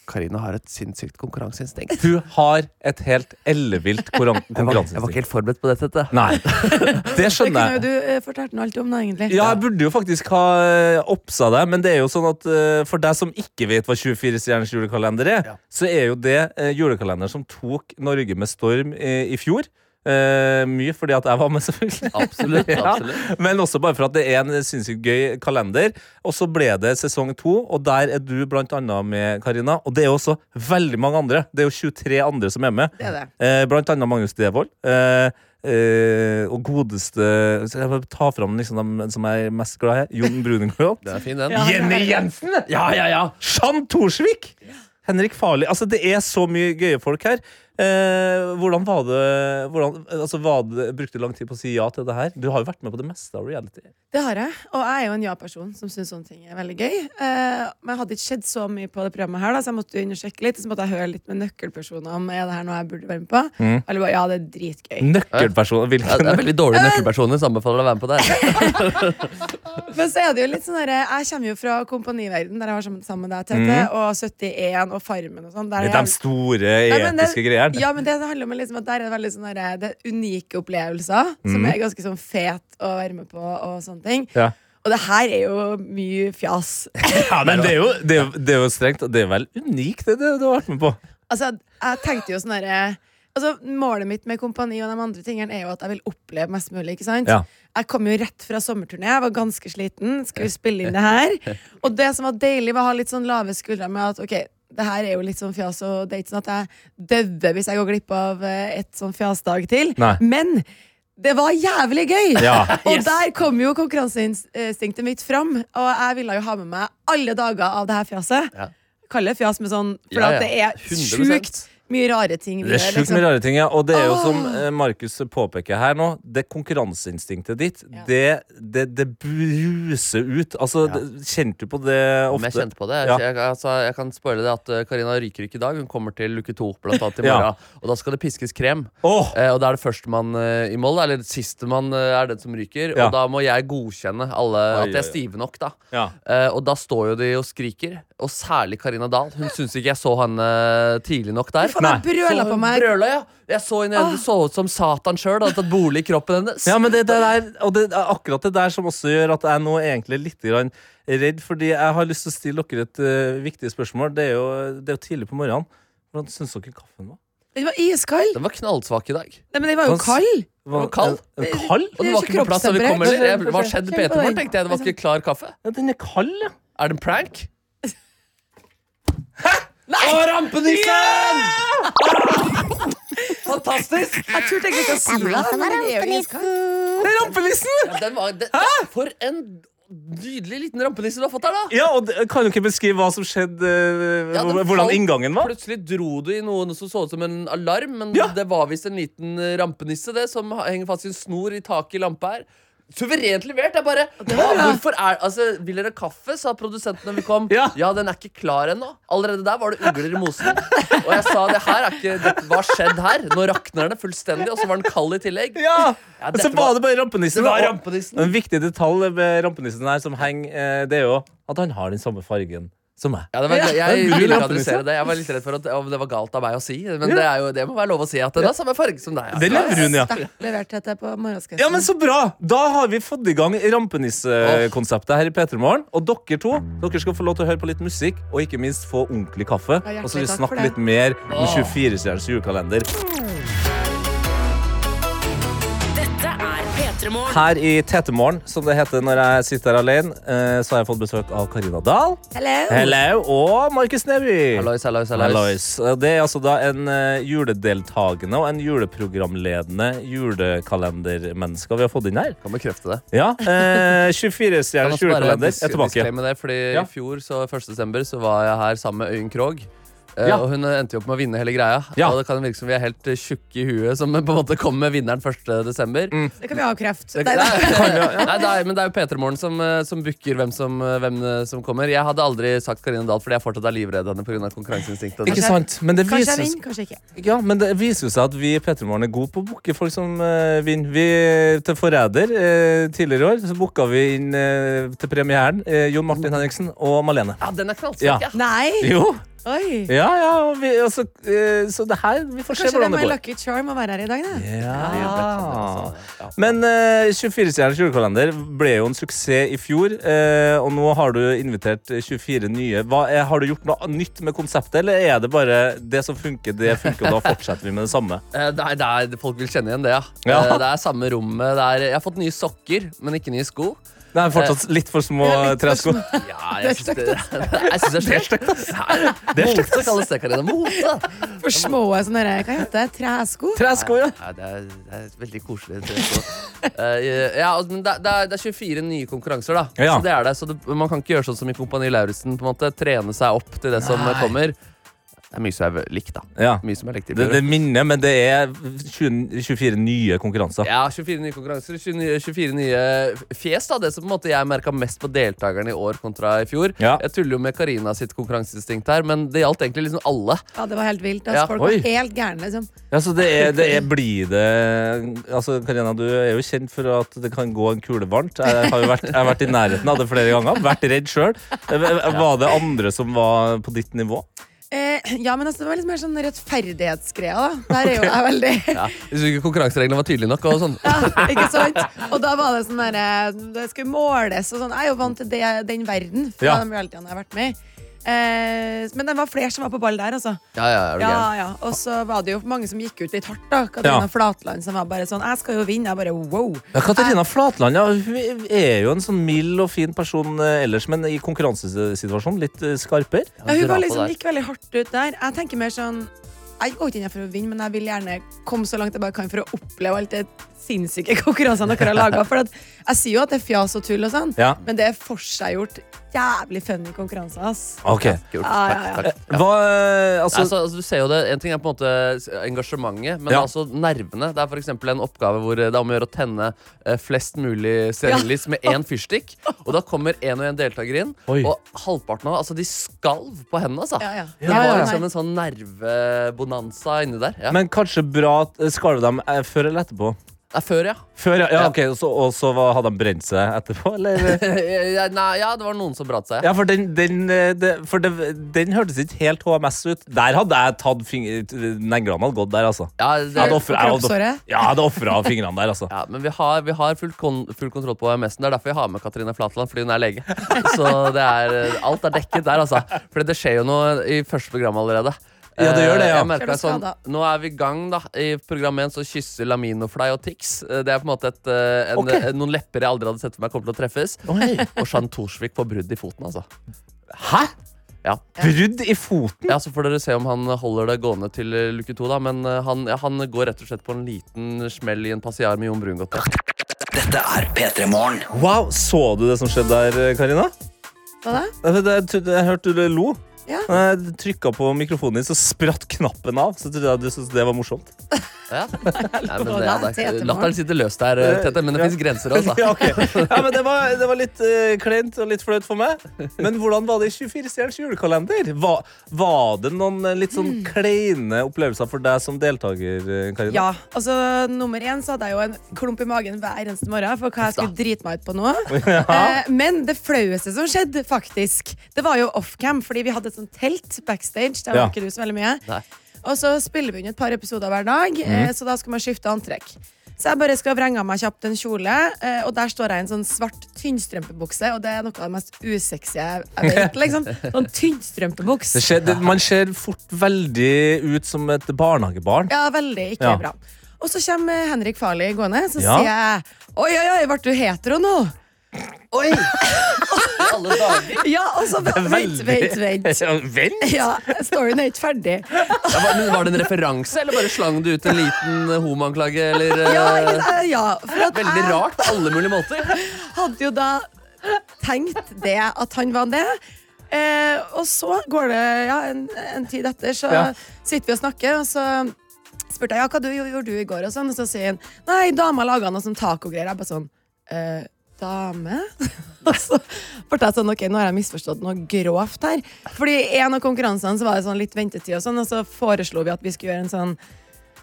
S8: Karina har et sinnssykt konkurranseinstinkt.
S1: Hun har et helt ellevilt konkurranseinstinkt.
S8: Jeg var, jeg var ikke helt forberedt på dette.
S1: Nei, det
S3: Det
S1: skjønner
S3: kunne jo
S1: jeg.
S3: du eh, fortalt noe alt om, da, egentlig.
S1: Ja, jeg burde jo faktisk ha eh, oppsa det, men det er jo sånn at eh, for deg som ikke vet hva 24-stjerners julekalender er,
S8: Ja.
S1: så er jo det julekalender som tok Norge med storm i, i fjor. Eh, mye fordi at jeg var med, selvfølgelig.
S8: Absolutt.
S1: Ja.
S8: absolutt.
S1: Men også bare for at det er en sinnssykt gøy kalender. Og så ble det sesong to, og der er du blant annet med, Karina. Og det er jo også veldig mange andre. Det er jo 23 andre som er med.
S3: Det er det.
S1: Uh, blant annet Magnus Devold. Uh, eh, og godeste Jeg vil ta fram liksom dem som jeg er mest glad i. Jon Brunengård.
S8: Den fin, den.
S3: Ja.
S1: Jenny Jensen! Ja, ja, ja. Jean Thorsvik! Henrik Farli. Altså, det er så mye gøye folk her. Eh, hvordan var det, hvordan, altså, var det Brukte du lang tid på å si ja til det her? Du har jo vært med på det meste av reality.
S3: Det har jeg. Og jeg er jo en ja-person som syns sånne ting er veldig gøy. Eh, men jeg hadde ikke skjedd så mye på det programmet her, da, så jeg måtte sjekke litt. Så måtte jeg høre litt med nøkkelpersoner om er det her noe jeg burde være med på.
S1: Mm.
S3: Eller bare ja, det er dritgøy.
S1: Nøkkelpersoner,
S8: Ja, det er veldig dårlige nøkkelpersoner. så Anbefaler å være med på det.
S3: Men så er det jo litt sånn derre Jeg kommer jo fra kompaniverden, der jeg var sammen, med deg, Tete, og 71 og Farmen og sånn.
S1: De store
S3: etiske men det- Ja, men det handler om liksom at der er det veldig sånn det er unike opplevelser, som
S1: Mhm.
S3: er ganske sånn fet å være med på, og sånne ting.
S1: Ja.
S3: Og det her er jo mye fjas.
S1: Ja, men det er, jo, det, er, det er jo strengt Det er vel unikt, det, det du har vært med på.
S3: Altså, jeg tenkte jo sånn herre Altså, Målet mitt med kompani og de andre tingene er jo at jeg vil oppleve mest mulig. ikke sant?
S1: Ja.
S3: Jeg kom jo rett fra sommerturné, jeg var ganske sliten. Skulle spille inn det her. Og det som var deilig, var å ha litt sånn lave skuldre med at ok, det her er jo litt sånn fjas, og det er ikke sånn at jeg dauer hvis jeg går glipp av eh, et sånn fjasdag til.
S1: Nei.
S3: Men det var jævlig gøy!
S1: Ja.
S3: Og der kom jo konkurranseinstinktet mitt fram, og jeg ville jo ha med meg alle dager av det her fjaset.
S8: Ja.
S3: Kalle det fjas med sånn, for
S8: Ja, ja.
S3: at det er
S8: 100%.
S3: sjukt mye rare ting. vi
S1: Det er sjukt
S3: liksom.
S1: mye rare ting, ja. Og det er jo som eh, Markus påpeker her nå, det konkurranseinstinktet ditt,
S3: Ja.
S1: det, det, det bruser ut. Altså,
S8: Ja.
S1: kjente du på det
S8: Om jeg kjente på det.
S1: Ja.
S8: Jeg, altså, jeg kan spoile det at eh, Karina ryker ikke i dag. Hun kommer til luke to blant annet i
S1: Ja.
S8: morgen. Og da skal det piskes krem.
S1: Oh.
S8: Eh, og da er det førstemann uh, i mål, eller sistemann uh, er den som ryker.
S1: Ja.
S8: Og da må jeg godkjenne alle
S1: Oi,
S8: at de er stive nok, da.
S1: Ja.
S8: Eh, og da står jo de og skriker. Og særlig Karina Dahl. Hun syns ikke jeg så henne tidlig nok der.
S3: Faen, jeg brøla på meg.
S8: brøla, ja. Jeg så henne, ah. så ut som Satan sjøl hadde tatt bolig i kroppen hennes.
S1: Ja, men det, det der, og det er akkurat det der som også gjør at jeg nå er egentlig litt grann redd, fordi jeg har lyst til å stille dere et uh, viktig spørsmål. Det er, jo, det er jo tidlig på morgenen. Hvordan syns dere kaffen var?
S3: Den var iskald.
S8: Den var knallsvak i dag.
S3: Nei, men den var jo
S1: kald
S3: kald.
S1: Var
S8: kald?
S1: En, en kald?
S8: Og den var ikke på plass da vi kom heller. Hva skjedde Peter Morgen, tenkte jeg. Det var ikke klar kaffe.
S1: Ja, den er kald, ja.
S8: Er det en prank? Hæ? Å, rampenissen! Fantastisk!
S3: Jeg turte egentlig ikke å si det, jo.
S1: Det er rampenissen!
S8: Ja, den var, det, for en nydelig liten rampenisse du har fått her, da.
S1: Ja, og det, Kan du ikke beskrive hva som skjedde? eh,
S8: Ja,
S1: hvordan inngangen var?
S8: Plutselig dro du i noe som så ut som en alarm, men
S1: Ja.
S8: det var visst en liten rampenisse det, som henger fast i en snor i taket i lampa her. Suverent levert! Jeg bare ja, Hvorfor er Altså, Vil dere kaffe? sa produsenten når vi kom.
S1: Ja.
S8: den er ikke klar ennå. Allerede der var det ugler i mosen. Og jeg sa det her er ikke det, Hva skjedde her? Nå rakner den fullstendig, og så var den kald i tillegg.
S1: Ja!
S8: Ja,
S1: Og så var
S8: var-
S1: det bare rampenissen.
S8: Det var
S1: og-
S8: rampenissen.
S1: En viktig detalj med rampenissen her som henger, eh, det er jo at han har den samme fargen som meg.
S8: Ja, det var, jeg
S1: det er
S8: ville ikke det. Jeg var litt redd for at om det var galt av meg å si. Men det, er jo, det må være lov å si at den har samme farge som deg.
S1: Det er brun, ja.
S3: Sterkt dette på.
S1: Ja, men Så bra! Da har vi fått i gang rampenissekonseptet her i P3 Morgen. Og dere to dere skal få lov til å høre på litt musikk og ikke minst få ordentlig kaffe.
S3: Ja,
S1: og så vil vi snakke litt mer om 24-stjerners julekalender. Her i Tetemorgen, som det heter når jeg sitter her alene, eh, så har jeg fått besøk av Karina Dahl.
S3: Hello.
S1: Hello, og Markus Neby.
S8: Hallois, hallois, hallois.
S1: Hallois. Det er altså da en eh, juledeltagende og en juleprogramledende julekalendermenneske vi har fått inn her.
S8: Kan bekrefte det.
S1: Ja, eh, 24-stjerners
S8: også
S1: julekalender er tilbake.
S8: Det, fordi
S1: Ja.
S8: I fjor, så 1. desember, så var jeg her sammen med Øyunn Krogh. Eh,
S1: Ja.
S8: Og hun endte jo opp med å vinne hele greia.
S1: Ja.
S8: Og det kan virke som vi er helt eh, tjukke i huet som på en måte kom med vinneren 1. desember.
S3: Det kan vi avkrefte. Nei,
S8: nei,
S3: nei.
S8: nei, men det er jo P3 Morgen som, eh, som booker hvem, som, hvem som kommer. Jeg hadde aldri sagt Karina Dahl fordi jeg fortsatt er livredd henne pga. konkurranseinstinktet.
S1: Ikke sant? Men det
S3: Kanskje
S1: viser,
S3: jeg vinner, kanskje ikke.
S1: ja, men det viser jo seg at vi i P3 Morgen er gode på å booke folk som uh, vinner. Vi, til Forræder uh, tidligere i år så booka vi inn uh, til premieren Jon Martin Henriksen og Malene.
S8: Ja, den er knallsterk,
S1: Ja.
S8: ja.
S3: Nei!
S1: Jo,
S3: Oi.
S1: ja, ja. Vi, altså, eh, så det her Vi får se
S3: Kanskje det er
S1: hvordan det
S3: my
S1: går.
S3: lucky charm å være her i dag, da.
S1: Ja. Men eh, 24-stjerners julekalender ble jo en suksess i fjor, eh, og nå har du invitert 24 nye. Hva er, har du gjort noe nytt med konseptet, eller er det bare det som funker, det funker, og da fortsetter vi med det samme?
S8: Eh, Det er, det er, folk vil kjenne igjen det, ja.
S1: Ja.
S8: Eh, Det er samme rommet. Det er, jeg har fått nye sokker, men ikke nye sko.
S1: Det er fortsatt litt for små
S3: Det er
S1: tresko.
S8: Ja, jeg syns det, jeg synes det er stygt. Mote kalles det, Karina. Mote.
S3: For små sånne der, hva heter det? Tresko?
S1: Tresko, ja.
S8: Ja, det, er, det er veldig koselig. tresko. Eh, ja, men det, det, er, det er 24 nye konkurranser, da.
S1: Ja.
S8: Så det er det, så det, Man kan ikke gjøre sånn som i Kompani Lauritzen. På en måte Trene seg opp til det som
S1: Nei.
S8: kommer. Det er mye som er likt, da.
S1: Ja.
S8: Mye som er likt
S1: Det, det minner, men det er 20, 24 nye konkurranser.
S8: Ja, 24 nye konkurranser, 24, 24 nye fjes. da Det som på en måte jeg merka mest på deltakerne i år kontra i fjor.
S1: Ja.
S8: Jeg tuller jo med Karina sitt konkurranseinstinkt her, men det gjaldt egentlig liksom alle.
S3: Ja, det var helt vilt.
S8: Ja,
S3: Altså, folk
S1: oi.
S3: var helt gærne, liksom.
S1: Ja, så det er, det er Blir det Altså, Karina, du er jo kjent for at det kan gå en kule varmt. Jeg har jo vært, jeg har vært i nærheten av det flere ganger. Vært redd sjøl. Var det andre som var på ditt nivå?
S3: Eh, ja, men altså, det var litt mer sånn rettferdighetsgreia, da. Der er jo jeg veldig
S8: Ja, Hvis ikke konkurransereglene var tydelige nok. Og sånn
S3: Ja, ikke sant? Og da var det sånn derre Det skulle måles og sånn. Jeg er jo vant til det, den verden fra
S1: Ja.
S3: de realitiene jeg har vært med i. Eh, men det var flere som var på ball der, altså.
S8: Ja, ja, er du
S3: Ja,
S8: gæren?
S3: ja. Og så var det jo mange som gikk ut litt hardt. da Katarina
S1: Ja.
S3: Flatland som var bare sånn Jeg skal jo vinne. Jeg bare wow.
S1: Ja, Katarina Flatland ja, hun er jo en sånn mild og fin person eh, ellers, men i konkurransesituasjonen litt eh, skarpere.
S3: Ja, hun
S8: dra
S3: var
S8: på
S3: liksom,
S8: der.
S3: gikk veldig hardt ut der. Jeg tenker mer sånn Jeg går ikke inn for å vinne, men jeg vil gjerne komme så langt jeg bare kan for å oppleve alt det sinnssyke konkurransene dere har laga. For at jeg sier jo at det er fjas og tull, og sånn
S1: Ja.
S3: men det er forseggjort jævlig funny konkurranser. ass.
S1: Ok.
S8: Kult.
S3: Ja, ja,
S8: Takk,
S3: ja.
S8: takk. Ja.
S1: Hva eh, Altså,
S8: Altså, altså, du ser jo det, En ting er på en måte engasjementet, men
S1: Ja.
S8: altså nervene. Det er for eksempel en oppgave hvor det er om å gjøre å tenne eh, flest mulig stearinlys med én fyrstikk. Og da kommer én og én deltaker inn,
S1: Oi.
S8: og halvparten av altså, de skalv på hendene. Altså.
S3: Ja, ja.
S8: Det
S1: Ja,
S8: var liksom en sånn nervebonanza inni der. Ja.
S1: men kanskje bra at eh, Skalv dem eh, før eller etterpå?
S8: Det er før, ja.
S1: Før, ja. ja ok, og så, og så hadde de brent seg etterpå, eller?
S8: Ja, Nei, ja, det var noen som brant seg.
S1: Ja, for den, den, eh, det, for det, den hørtes ikke helt HMS ut. Der hadde jeg tatt finger... Neglene hadde gått der, altså.
S8: Ja,
S1: Jeg hadde
S8: det,
S1: offret- jeg hadde-
S3: Kroppshåret?
S1: Ja, jeg hadde ofra fingrene der, altså.
S8: ja, men vi har, vi har full, kon full kontroll på HMS-en. Det er derfor vi har med Katrine Flatland, fordi hun er lege. Så det er, alt er dekket der, altså. For det skjer jo noe i første program allerede.
S1: Ja, det gjør det, ja.
S8: Eh, Jeg merker
S3: det
S8: sånn, nå er vi i gang, da. I program 1 så kysser Laminofly og Tix. Eh, Det er på en måte et, eh, en,
S1: Ok.
S8: eh, noen lepper jeg aldri hadde sett for meg kommer til å treffes. Og Jean Thorsvik får brudd i foten, altså.
S1: Hæ?
S8: Ja.
S1: Brudd i foten?
S8: Ja, Så får dere se om han holder det gående til luke to, da. Men han, ja, han går rett og slett på en liten smell i en passiar med Jon Brungot. Ja.
S9: Dette er P3 Morgen.
S1: Wow, Så du det som skjedde der, Karina?
S3: Hva da?
S1: Jeg, jeg, jeg, jeg hørte du lo.
S3: Ja.
S1: Når jeg trykka på mikrofonen din, så spratt knappen av. Så trodde jeg du syntes det var morsomt.
S8: Ja. Nei, men det, ja,
S3: det er
S8: latteren sitter løst der, eh, Tete, men det
S1: Ja.
S8: fins grenser også.
S1: Ja, okay. ja, men det var, det var litt uh, kleint og litt flaut for meg. Men hvordan var det i 24-stjerners julekalender? Var, var det noen eh, litt sånn kleine opplevelser for deg som deltaker, Karina?
S3: Ja, altså Nummer én så hadde jeg jo en klump i magen hver eneste morgen for hva jeg skulle drite meg ut på nå. Eh, men det flaueste som skjedde, faktisk, det var jo offcam, fordi vi hadde et sånt telt backstage. Der var
S1: Ja.
S3: ikke du så veldig mye.
S8: Nei.
S3: Og så spiller vi inn et par episoder hver dag, mm. så da skal man skifte antrekk. Så jeg bare skal vrenge av meg kjapt en kjole, eh, og der står jeg i en sånn svart tynnstrømpebukse, og det er noe av det mest usexy jeg vet. Liksom. Sånn tynnstrømpebuks.
S1: Man ser fort veldig ut som et barnehagebarn.
S3: Ja, veldig ikke
S1: Ja.
S3: bra. Og så kommer Henrik Farley gående, så
S1: Ja.
S3: sier jeg Oi, oi, oi, ble du hetero nå?
S8: Oi! I alle dager!
S3: Ja, og så Vent, vent, vent.
S1: Ja, Vent!
S3: Ja, storyen er ikke ferdig.
S8: Ja, var, men var det en referanse, eller bare slang du ut en liten eh, homoanklage? Eller, eh,
S3: Ja, ikke sant? ja, for at
S8: Veldig
S3: jeg
S8: rart på alle mulige måter.
S3: hadde jo da tenkt det, at han var det. Eh, og så går det ja, en, en tid etter, så
S1: Ja.
S3: sitter vi og snakker, og så spurte jeg ja, hva du, gjorde du i går, og sånn, og så sier han nei, dama laga noe sånn tacogreier. Jeg bare sånn eh, dame? og så ble jeg sånn, ok, nå har jeg misforstått noe grovt her. Fordi i en av konkurransene så var det sånn litt ventetid, og sånn, og så foreslo vi at vi skulle gjøre en sånn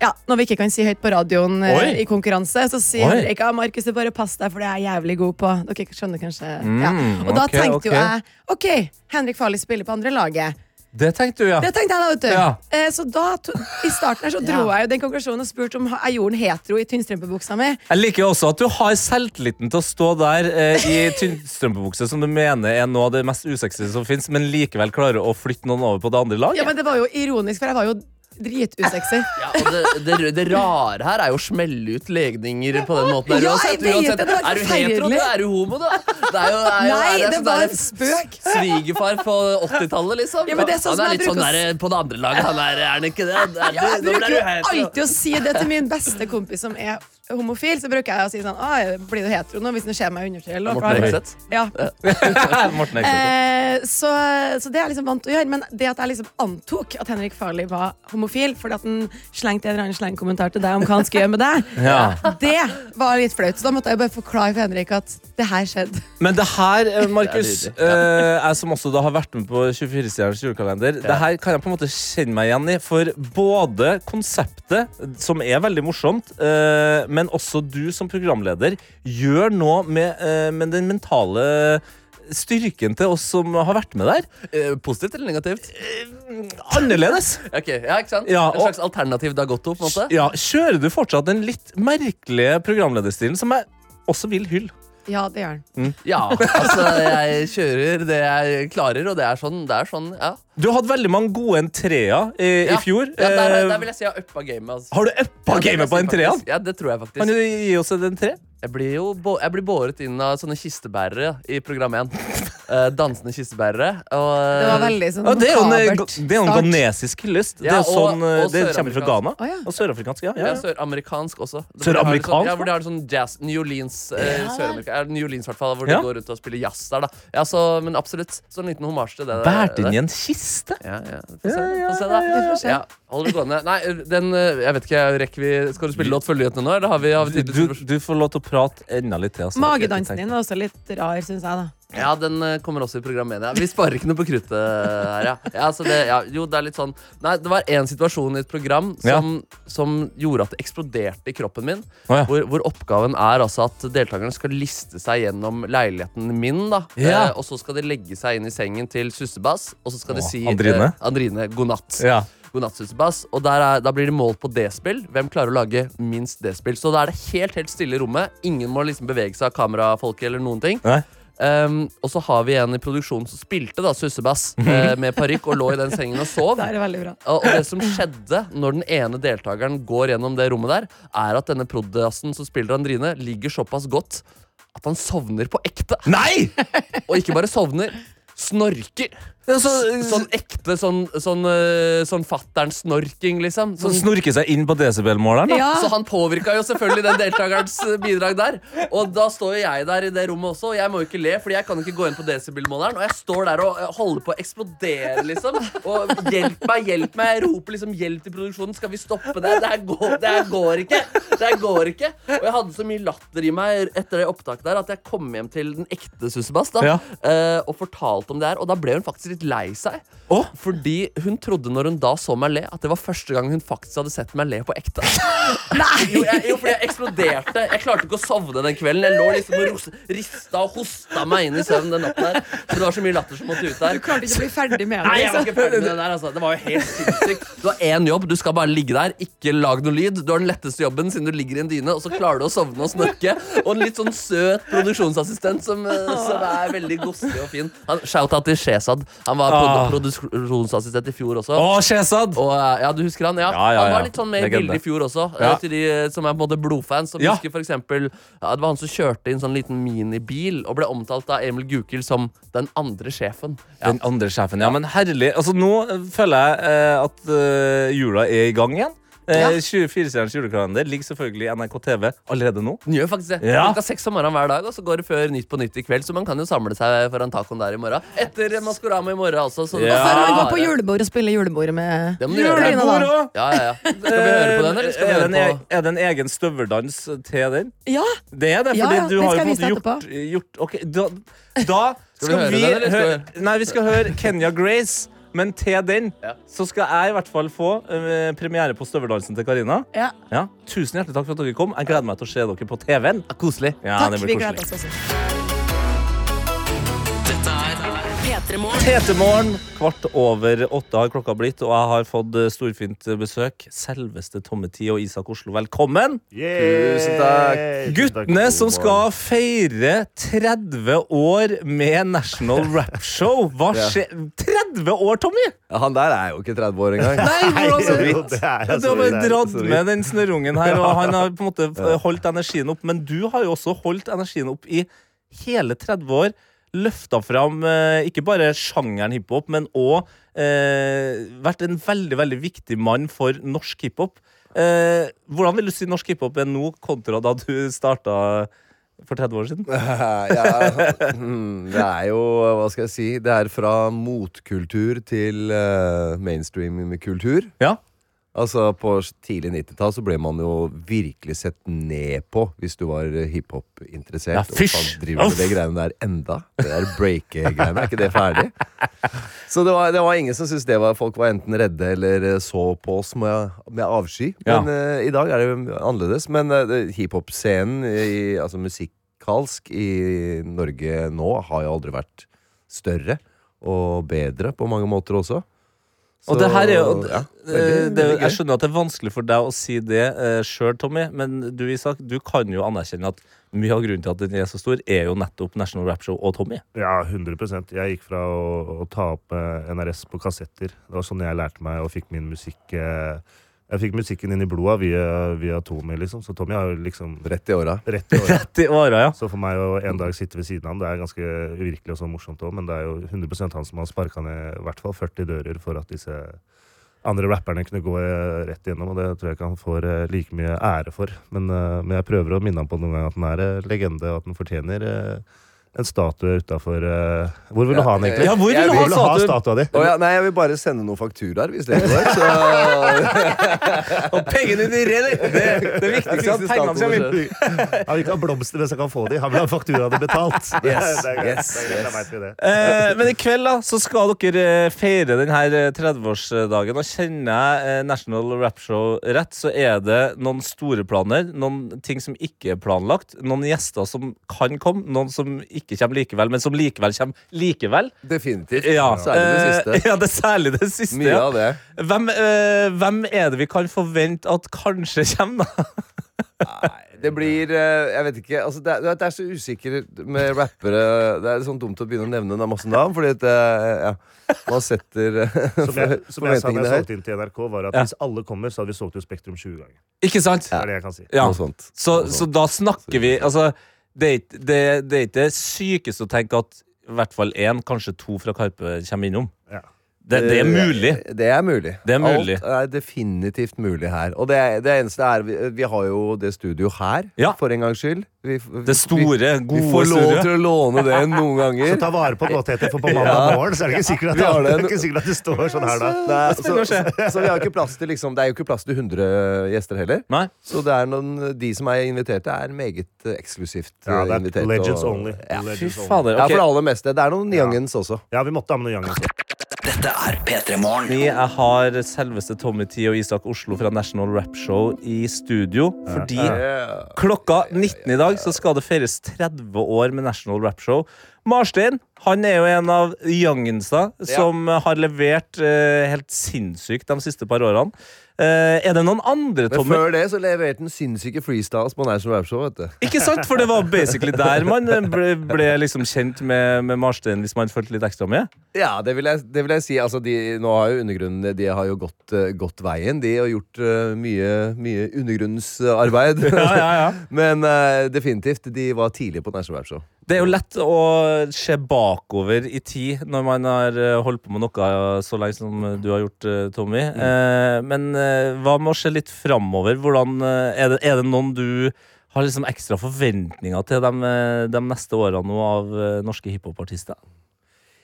S3: ja, Når vi ikke kan si høyt på radioen eh, i konkurranse, så sier
S1: Oi.
S3: Henrik ja, Markus, bare pass deg, for det er jeg jævlig god på. Dere skjønner kanskje ja.
S1: Mm,
S3: Og da
S1: ok,
S3: tenkte jo jeg OK, Henrik Farley spiller på andre laget.
S1: Det tenkte du, ja.
S3: Det tenkte jeg da, vet du.
S1: Ja.
S3: Eh, så da, i starten her så dro jeg jo den konklusjonen og spurte om jeg gjorde den hetero i tynnstrømpebuksa mi.
S1: Jeg liker også at du har selvtilliten til å stå der eh, i tynnstrømpebukse som du mener er noe av det mest usexy som fins, men likevel klarer å flytte noen over på det andre laget.
S3: Ja, men det var jo ironisk, for jeg var jo dritusexy.
S8: Ja, det, det, det rare her er jo å smelle ut legninger på den måten. Der,
S3: Ja,
S8: uansett, uansett. er du hetero, da? Er du homo, da? Det er jo, er jo,
S3: Nei, det
S8: sånn
S3: var en spøk.
S8: Svigerfar på 80-tallet, liksom.
S3: Ja, men det er sånn
S8: han er litt sånn der på det andre laget. Han er, er han ikke det? Er
S3: Ja, jeg bruker jo alltid å si det til min beste kompis som er homofil, så bruker jeg å si sånn Å, blir du hetero nå hvis du ser meg undertøy? eller noe?»
S8: Morten Ekseth?
S3: Ja.
S1: Morten.
S3: Eh, så, så det er jeg liksom vant til å gjøre. Men det at jeg liksom antok at Henrik Farley var homofil fordi at han slengte en eller annen slengkommentar til deg om hva han skulle gjøre med deg,
S1: Ja.
S3: det var litt flaut. Så da måtte jeg bare forklare for Henrik at det her skjedde.
S1: Men det her, eh, Markus,
S8: Det er
S1: eh, som også da har vært med på 24-stjerners julekalender, det her kan jeg på en måte kjenne meg igjen i. For både konseptet, som er veldig morsomt, eh, men også du som programleder, gjør noe med, eh, med den mentale styrken til oss som har vært med der.
S8: Eh, Positivt eller negativt?
S1: Annerledes.
S8: Ok, ja, ikke sant?
S1: Ja,
S8: En slags alternativ Dagotto, på en måte?
S1: Ja, Kjører du fortsatt den litt merkelige programlederstilen som jeg også vil hylle?
S3: Ja, det gjør han.
S8: Ja, altså jeg kjører det jeg klarer, og det er sånn, det er sånn ja.
S1: Du har hatt veldig mange gode entreer i,
S8: ja.
S1: i fjor.
S8: Ja, der,
S1: Eh,
S8: der vil jeg si jeg har uppa gamet. Altså.
S1: Har du uppa
S8: Ja,
S1: gamet på
S8: si
S1: entreene?
S8: Ja, det tror jeg faktisk.
S1: Kan du gi oss en tre?
S8: Jeg blir jo jeg blir båret inn av sånne kistebærere i program 1. uh, dansende kistebærere. Og,
S3: Det var veldig sånn
S1: Ja, det er jo en, det er en ghanesisk Ja, Det, er sånn,
S8: og-
S1: eh,
S8: og
S1: det kommer fra Ghana.
S3: Oh, ja.
S1: Og sørafrikansk. Ja,
S8: Ja,
S1: ja.
S8: Søramerikansk også. Det-
S1: Søramerikansk,
S8: Sånn, ja, hvor de har sånn jazz New Orleans, eh, New Orleans, i hvert fall, hvor
S1: Ja.
S8: de går rundt og spiller jazz der, da. Ja, så, men absolutt. Så en liten hommage til det.
S1: Båret inn i en kiste?
S8: Ja, ja.
S1: Ja,
S8: få se, da. Hold det gående. Nei, den eh, Jeg vet ikke, rekker vi Skal du spille låt før nyhetene nå, eller har vi, har vi
S1: Du, du, du får lov til å prate enda litt til. altså.
S3: Magedansen din var også litt rar, syns jeg. da
S8: Ja, den eh, kommer også i programmet. Ja. Vi sparer ikke noe på kruttet her, ja. ja, så det, ja. Jo, det er litt sånn Nei, det var én situasjon i et program som, som gjorde at det eksploderte i kroppen min.
S1: Oh,
S8: hvor, hvor oppgaven er altså at deltakerne skal liste seg gjennom leiligheten min. da eh, Og så skal de legge seg inn i sengen til Sussebass, og så skal de si
S1: Andrine?
S8: Eh, Andrine god natt.
S1: Ja.
S8: God. Og der er, da blir det målt på D-spill. Hvem klarer å lage minst D-spill? Så da er det helt helt stille i rommet. Ingen må liksom bevege seg av kamerafolket eller noen ting.
S1: Nei.
S8: Um, og så har vi en i produksjonen som spilte da Sussebass uh, med parykk og lå i den sengen og sov.
S3: Det er bra.
S8: Og, og det som skjedde når den ene deltakeren går gjennom det rommet der, er at denne prodassen som spiller Andrine, ligger såpass godt at han sovner på ekte.
S1: Nei!
S8: Og ikke bare sovner, snorker. Sånn ekte sånn, sånn, eh, sånn fatter'n-snorking, liksom.
S1: Så
S8: Sånn,
S1: snorke seg inn på desibelmåleren?
S3: Ja,
S8: så han påvirka jo selvfølgelig den deltakerens eh, bidrag der. Og da står jo jeg der i det rommet også, og jeg må jo ikke le, Fordi jeg kan jo ikke gå inn på desibelmåleren. Og jeg står der og eh, holder på å eksplodere, liksom. Og hjelp meg, hjelp meg. Jeg roper liksom hjelp til produksjonen. Skal vi stoppe det? Det her går, det her går ikke. Det her går ikke. Og jeg hadde så mye latter i meg etter det opptaket der at jeg kom hjem til den ekte Sussebass
S1: Ja.
S8: eh, og fortalte om det her. Og da ble hun faktisk litt lei seg.
S1: Oh?
S8: Fordi hun trodde når hun da så meg le, at det var første gang hun faktisk hadde sett meg le på ekte. Jo, jeg, jo, fordi jeg eksploderte. Jeg klarte ikke å sovne den kvelden. Jeg lå liksom og rista og hosta meg inn i søvn den natten der. For det var så mye latter som måtte ut der.
S3: Du klarte ikke å bli ferdig med
S8: Nei, jeg var
S3: Liksom.
S8: ikke ferdig med det der, altså. Det var jo helt sinnssykt. Du har én jobb, du skal bare ligge der. Ikke lag noe lyd. Du har den letteste jobben siden du ligger i en dyne, og så klarer du å sovne og snorke. Og en litt sånn søt produksjonsassistent som, eh, som er veldig godslig og fin. Han- Shout-out til Shezad. Han var
S1: Ah.
S8: produksjonsassistent i fjor også.
S1: Å, Shesad!
S8: Og, eh, ja, du husker han? Ja,
S1: Ja, ja,
S8: Han var litt sånn med i bildet i fjor også. eh,
S1: Ja.
S8: Til de eh, som er måte blodfans. Som
S1: Ja.
S8: husker for eksempel, ja, Det var han som kjørte i en sånn liten minibil og ble omtalt av Emil Gukild som den andre sjefen. Ja.
S1: Den andre sjefen, ja. Men herlig. Altså, nå føler jeg eh, at jula er i gang igjen. Eh, 24-stjerners julekalender ligger selvfølgelig i NRK TV allerede nå.
S8: Den gjør faktisk det.
S1: Ja.
S8: Klokka seks om morgenen hver dag, og så går det før Nytt på Nytt i kveld. Så man kan jo samle seg foran tacoen der i morgen. Etter Maskorama i morgen, altså. Så
S1: Ja.
S3: Og før vi går på julebord og spiller julebordet med. Julebord.
S8: Ja, ja, ja. Skal vi høre på den, eller skal vi
S1: er,
S8: høre på
S1: e- er det en egen støveldans til den?
S3: Ja,
S1: Det er det, fordi
S3: ja,
S1: du har jo
S3: skal vise
S1: gjort, gjort Ok, da, da
S8: Skal vi høre
S1: vi
S8: den, eller skal vi
S1: høre Nei, vi skal høre Kenya Grace. Men til den
S8: Ja.
S1: så skal jeg i hvert fall få eh, premiere på støveldansen til Karina.
S3: ja.
S1: Ja. Tusen hjertelig takk for at dere kom. Jeg gleder meg til å se dere på TV-en.
S8: Koselig.
S1: Ja,
S3: Takk,
S1: det
S3: vi
S1: blir
S3: gleder
S1: koselig.
S3: oss også.
S1: P3morgen. Kvart over åtte har klokka blitt, og jeg har fått eh, storfint eh, besøk. Selveste Tomme Tid og Isak Oslo, velkommen!
S10: Tusen takk.
S1: Guttene som skal feire 30 år med National Rap Show. Hva skjer 30 år, Tommy?!
S10: Ja, han der er jo ikke 30 år engang.
S1: Nei, altså,
S10: jo, det er,
S1: Du har bare dratt med den snørrungen her, og han har på en måte holdt energien opp. Men du har jo også holdt energien opp i hele 30 år. Løfta fram eh, ikke bare sjangeren hiphop, men òg eh, vært en veldig veldig viktig mann for norsk hiphop. Eh, hvordan vil du si norsk hiphop er nå, kontra da du starta for 30 år siden?
S10: ja, hmm, det er jo, hva skal jeg si Det er fra motkultur til uh, mainstream-kultur.
S1: Ja.
S10: Altså På tidlig 90-tall så ble man jo virkelig sett ned på hvis du var eh, hiphop-interessert.
S1: Ja, fysj!
S10: driver med det greiene der enda? Det der breake-greiene, er ikke det ferdig? Så det var, det var ingen som syntes det var Folk var enten redde eller eh, så på oss med, med avsky.
S1: Ja.
S10: Men eh, i dag er det jo annerledes. Men uh, hiphop-scenen, altså musikalsk, i Norge nå har jo aldri vært større og bedre på mange måter også.
S1: Og det her er jo
S10: ja,
S1: eh,
S10: veldig,
S1: det. Jeg skjønner at det er vanskelig for deg å si det uh, sjøl, Tommy, men du Isak, du kan jo anerkjenne at mye av grunnen til at den er så stor, er jo nettopp National Rap Show og Tommy.
S11: Ja, 100 Jeg gikk fra å, å ta opp eh, NRS på kassetter. Det var sånn jeg lærte meg og fikk min musikk eh, Jeg fikk musikken inn i blodet via, via Tommy, liksom. Så Tommy har jo liksom
S10: Rett i åra.
S11: Rett i året.
S1: Rett i åra, ja.
S11: Så for meg å en dag sitte ved siden av ham, det er ganske uvirkelig og så morsomt òg, men det er jo 100 han som har sparka ned i hvert fall 40 dører for at disse andre rapperne kunne gå eh, rett igjennom, og det tror jeg ikke han får eh, like mye ære for. Men, eh, men jeg prøver å minne ham på noen gang at han er legende, og at han fortjener eh, en statue utafor Hvor vil du ha den, egentlig?
S1: Ja, hvor vil
S10: Jeg
S1: du
S10: vil
S1: ha
S11: ha
S1: statuen?
S11: statua di?
S10: Å ja, nei, jeg vil bare sende noen fakturaer, hvis det går. Så
S1: Og pengene dine renner! Det, det viktigste er at pengene skal vinne.
S11: Han vil ikke ha blomster mens han kan få de. Han vil ha fakturaene betalt.
S10: Yes,
S11: det er
S10: yes,
S11: Det er
S10: yes.
S11: det.
S1: Eh, men i kveld da, så skal dere eh, feire denne 30-årsdagen. Og kjenner jeg eh, National Rap Show rett, så er det noen store planer. Noen ting som ikke er planlagt. Noen gjester som kan komme, noen som ikke kommer likevel, men som likevel kommer likevel.
S10: definitivt.
S1: Ja,
S10: Særlig det
S1: eh,
S10: siste.
S1: Ja, det er særlig det siste.
S10: Mye
S1: ja.
S10: av det.
S1: Hvem, øh, hvem er det vi kan forvente at kanskje kommer, da?
S10: Nei, det blir eh, Jeg vet ikke. Altså, det, er, det er så usikkert med rappere. Det er sånn dumt å begynne å nevne det er masse navn, fordi at, eh, ja, man setter eh,
S11: Som jeg, som jeg sa da jeg solgte inn til NRK, var at
S1: Ja.
S11: hvis alle kommer, så hadde vi solgt ut Spektrum 20 ganger.
S1: Ikke sant?
S11: Det er det jeg kan si.
S1: Ja.
S10: Noe sånt.
S1: Så,
S10: Noe
S1: så da snakker vi Altså, det det, det er ikke det sykeste å tenke at i hvert fall én, kanskje to fra Karpe kommer innom.
S11: Ja.
S1: Det, det er mulig.
S10: Det er mulig.
S1: Det er mulig.
S10: Alt er definitivt mulig her. Og det, det eneste er vi, vi har jo det studio her,
S1: Ja.
S10: for en gangs skyld. Vi,
S1: Det store,
S10: vi, vi får lov
S1: studioet.
S10: til å låne det noen ganger.
S11: Så ta vare på godt for på mandag
S10: Ja.
S11: morgen så er det ikke sikkert at, det,
S10: det.
S11: ikke sikkert at det står sånn her da.
S10: Nei,
S1: så, å
S10: så, så vi har ikke plass til liksom, Det er jo ikke plass til 100 gjester heller.
S1: Nei.
S10: Så det er noen, de som er inviterte, er meget eksklusivt
S11: Ja, det er
S10: invitert.
S11: legends
S10: og-
S11: only.
S10: Ja.
S11: Legends only.
S1: fader.
S10: ja, for det aller meste. Det er noen youngins også.
S11: Ja, vi måtte ha med noen youngins.
S9: Dette er P3 Morgen.
S1: Vi har selveste Tommy T og Isak Oslo fra National Rap Show i studio. Fordi klokka 19 i dag så skal det feires 30 år med National Rap Show. Marstein han er jo en av youngensa som har levert eh, helt sinnssykt de siste par årene. Eh, er det noen andre,
S10: Men før det så leverte han sinnssyke freestyles på National Rap Show. vet du
S1: Ikke sant? For det var basically der man eh, ble, ble liksom kjent med, med Marstein, hvis man fulgte litt ekstra med.
S10: Ja, det vil jeg, det vil jeg si. Altså, de, nå har jo undergrunnen De har jo gått, eh, gått veien. De har gjort uh, mye, mye undergrunnsarbeid.
S1: Ja, ja, ja.
S10: Men uh, definitivt, de var tidlig på National Rap Show.
S1: Det er jo lett å se bakover i tid når man har eh, holdt på med noe så lenge som du har gjort, eh, Tommy. Eh, men hva med å se litt framover? Hvordan, er, det, er det noen du har liksom ekstra forventninger til de, de neste årene av norske hiphopartister?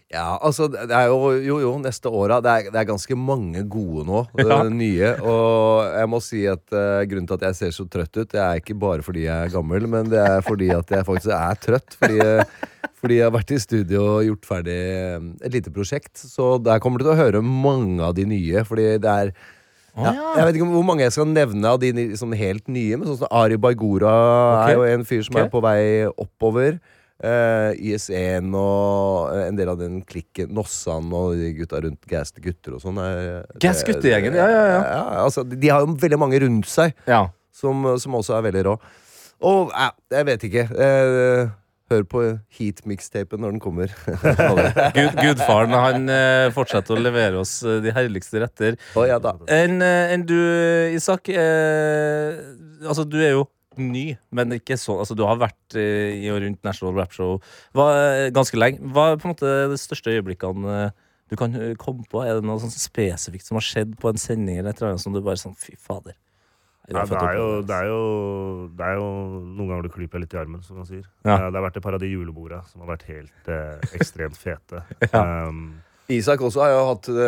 S10: Ja, altså, det er jo, jo, jo neste åra det, er- det er ganske mange gode nå. eh,
S1: Ja.
S10: Nye. Og jeg må si at eh, grunnen til at jeg ser så trøtt ut, det er ikke bare fordi jeg er gammel, men det er fordi at jeg faktisk er trøtt. Fordi, eh, fordi jeg har vært i studio og gjort ferdig eh, et lite prosjekt. Så der kommer du til å høre mange av de nye. Fordi det er ja, jeg vet ikke hvor mange jeg skal nevne av de ni- sånn helt nye. Men sånn som Ari Baigora
S1: Ok.
S10: er jo en fyr som
S1: Ok.
S10: er på vei oppover. Uh, IS1 og en del av den klikken, Nossan og de gutta rundt Gas til gutter og sånn. er-
S1: Gas
S10: det-
S1: guttegjengen, ja, ja, ja.
S10: altså, de, har jo veldig mange rundt seg
S1: Ja.
S10: som, som også er veldig rå. Og uh, jeg vet ikke. Uh, hør på Heat-mixtapen når den kommer.
S1: Gud, gudfaren han eh, fortsetter å levere oss eh, de herligste retter.
S10: Oh, ja.
S1: Enn en du, Isak. Eh, altså, du er jo ny, men ikke sånn Altså, du har vært eh, i og rundt National Rap Show hva, eh, ganske lenge. Hva er på en måte de største øyeblikkene eh, du kan komme på? Er det noe sånn spesifikt som har skjedd på en sending eller et eller annet som du bare sånn Fy fader.
S11: Ja, det, er jo, det, er jo, det er jo Noen ganger du klyper litt i armen, som man sier.
S1: Ja.
S11: Det har vært et par av de julebordene som har vært helt eh, ekstremt fete.
S1: Ja.
S11: Um,
S10: Isak også har jo hatt uh,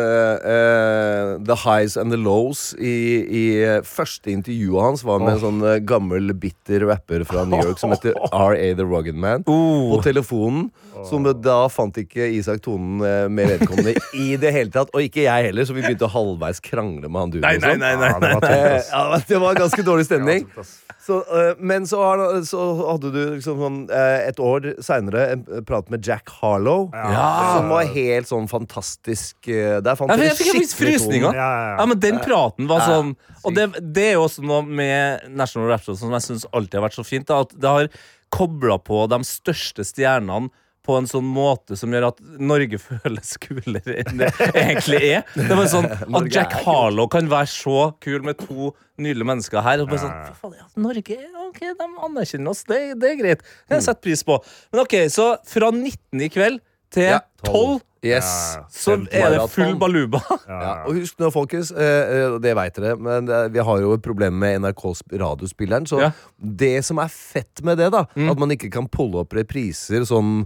S10: uh, the highs and the lows i, i eh, første intervjuet hans var med en sånn uh, gammel, bitter rapper fra New York som heter R.A. The Rugged Man.
S1: Oh.
S10: På telefonen. Som da fant ikke Isak tonen med vedkommende i det hele tatt. Og ikke jeg heller, så vi begynte å halvveis krangle med han duden.
S1: Nei, nei,
S10: sånn.
S1: nei, nei,
S11: ja, det var
S10: det var ganske dårlig stemning. Så, uh, men så, har, så hadde du liksom sånn, uh, et år seinere en prat med Jack Harlow.
S11: Ja.
S10: Som var helt sånn fantastisk uh, Der fant dere
S1: jeg fikk faktisk
S10: skikkelig
S1: frysninger.
S11: Ja, ja, ja.
S1: Ja, men den praten var
S10: Ja,
S1: sånn Og det, det er jo også noe med National Rap Show som jeg syns alltid har vært så fint. Da, at det har kobla på de største stjernene på en sånn måte som gjør at Norge føles kulere enn det egentlig er. Det var sånn At Jack. Harlow kan være så kul med to nydelige mennesker her. Og bare sånn. Faen, ja, Norge, ok, de anerkjenner oss. Det, det er greit. Det jeg setter pris på. Men ok, så fra 19 i kveld til
S10: Ja,
S1: 12,
S10: Yes.
S11: Ja,
S1: så er det full baluba.
S11: Ja,
S10: Ja, og husk nå, folkens, eh, eh, det veit dere, men eh, vi har jo et problem med NRKs radiospilleren. Så
S1: Ja.
S10: det som er fett med det, da,
S1: Mm.
S10: at man ikke kan pulle opp repriser sånn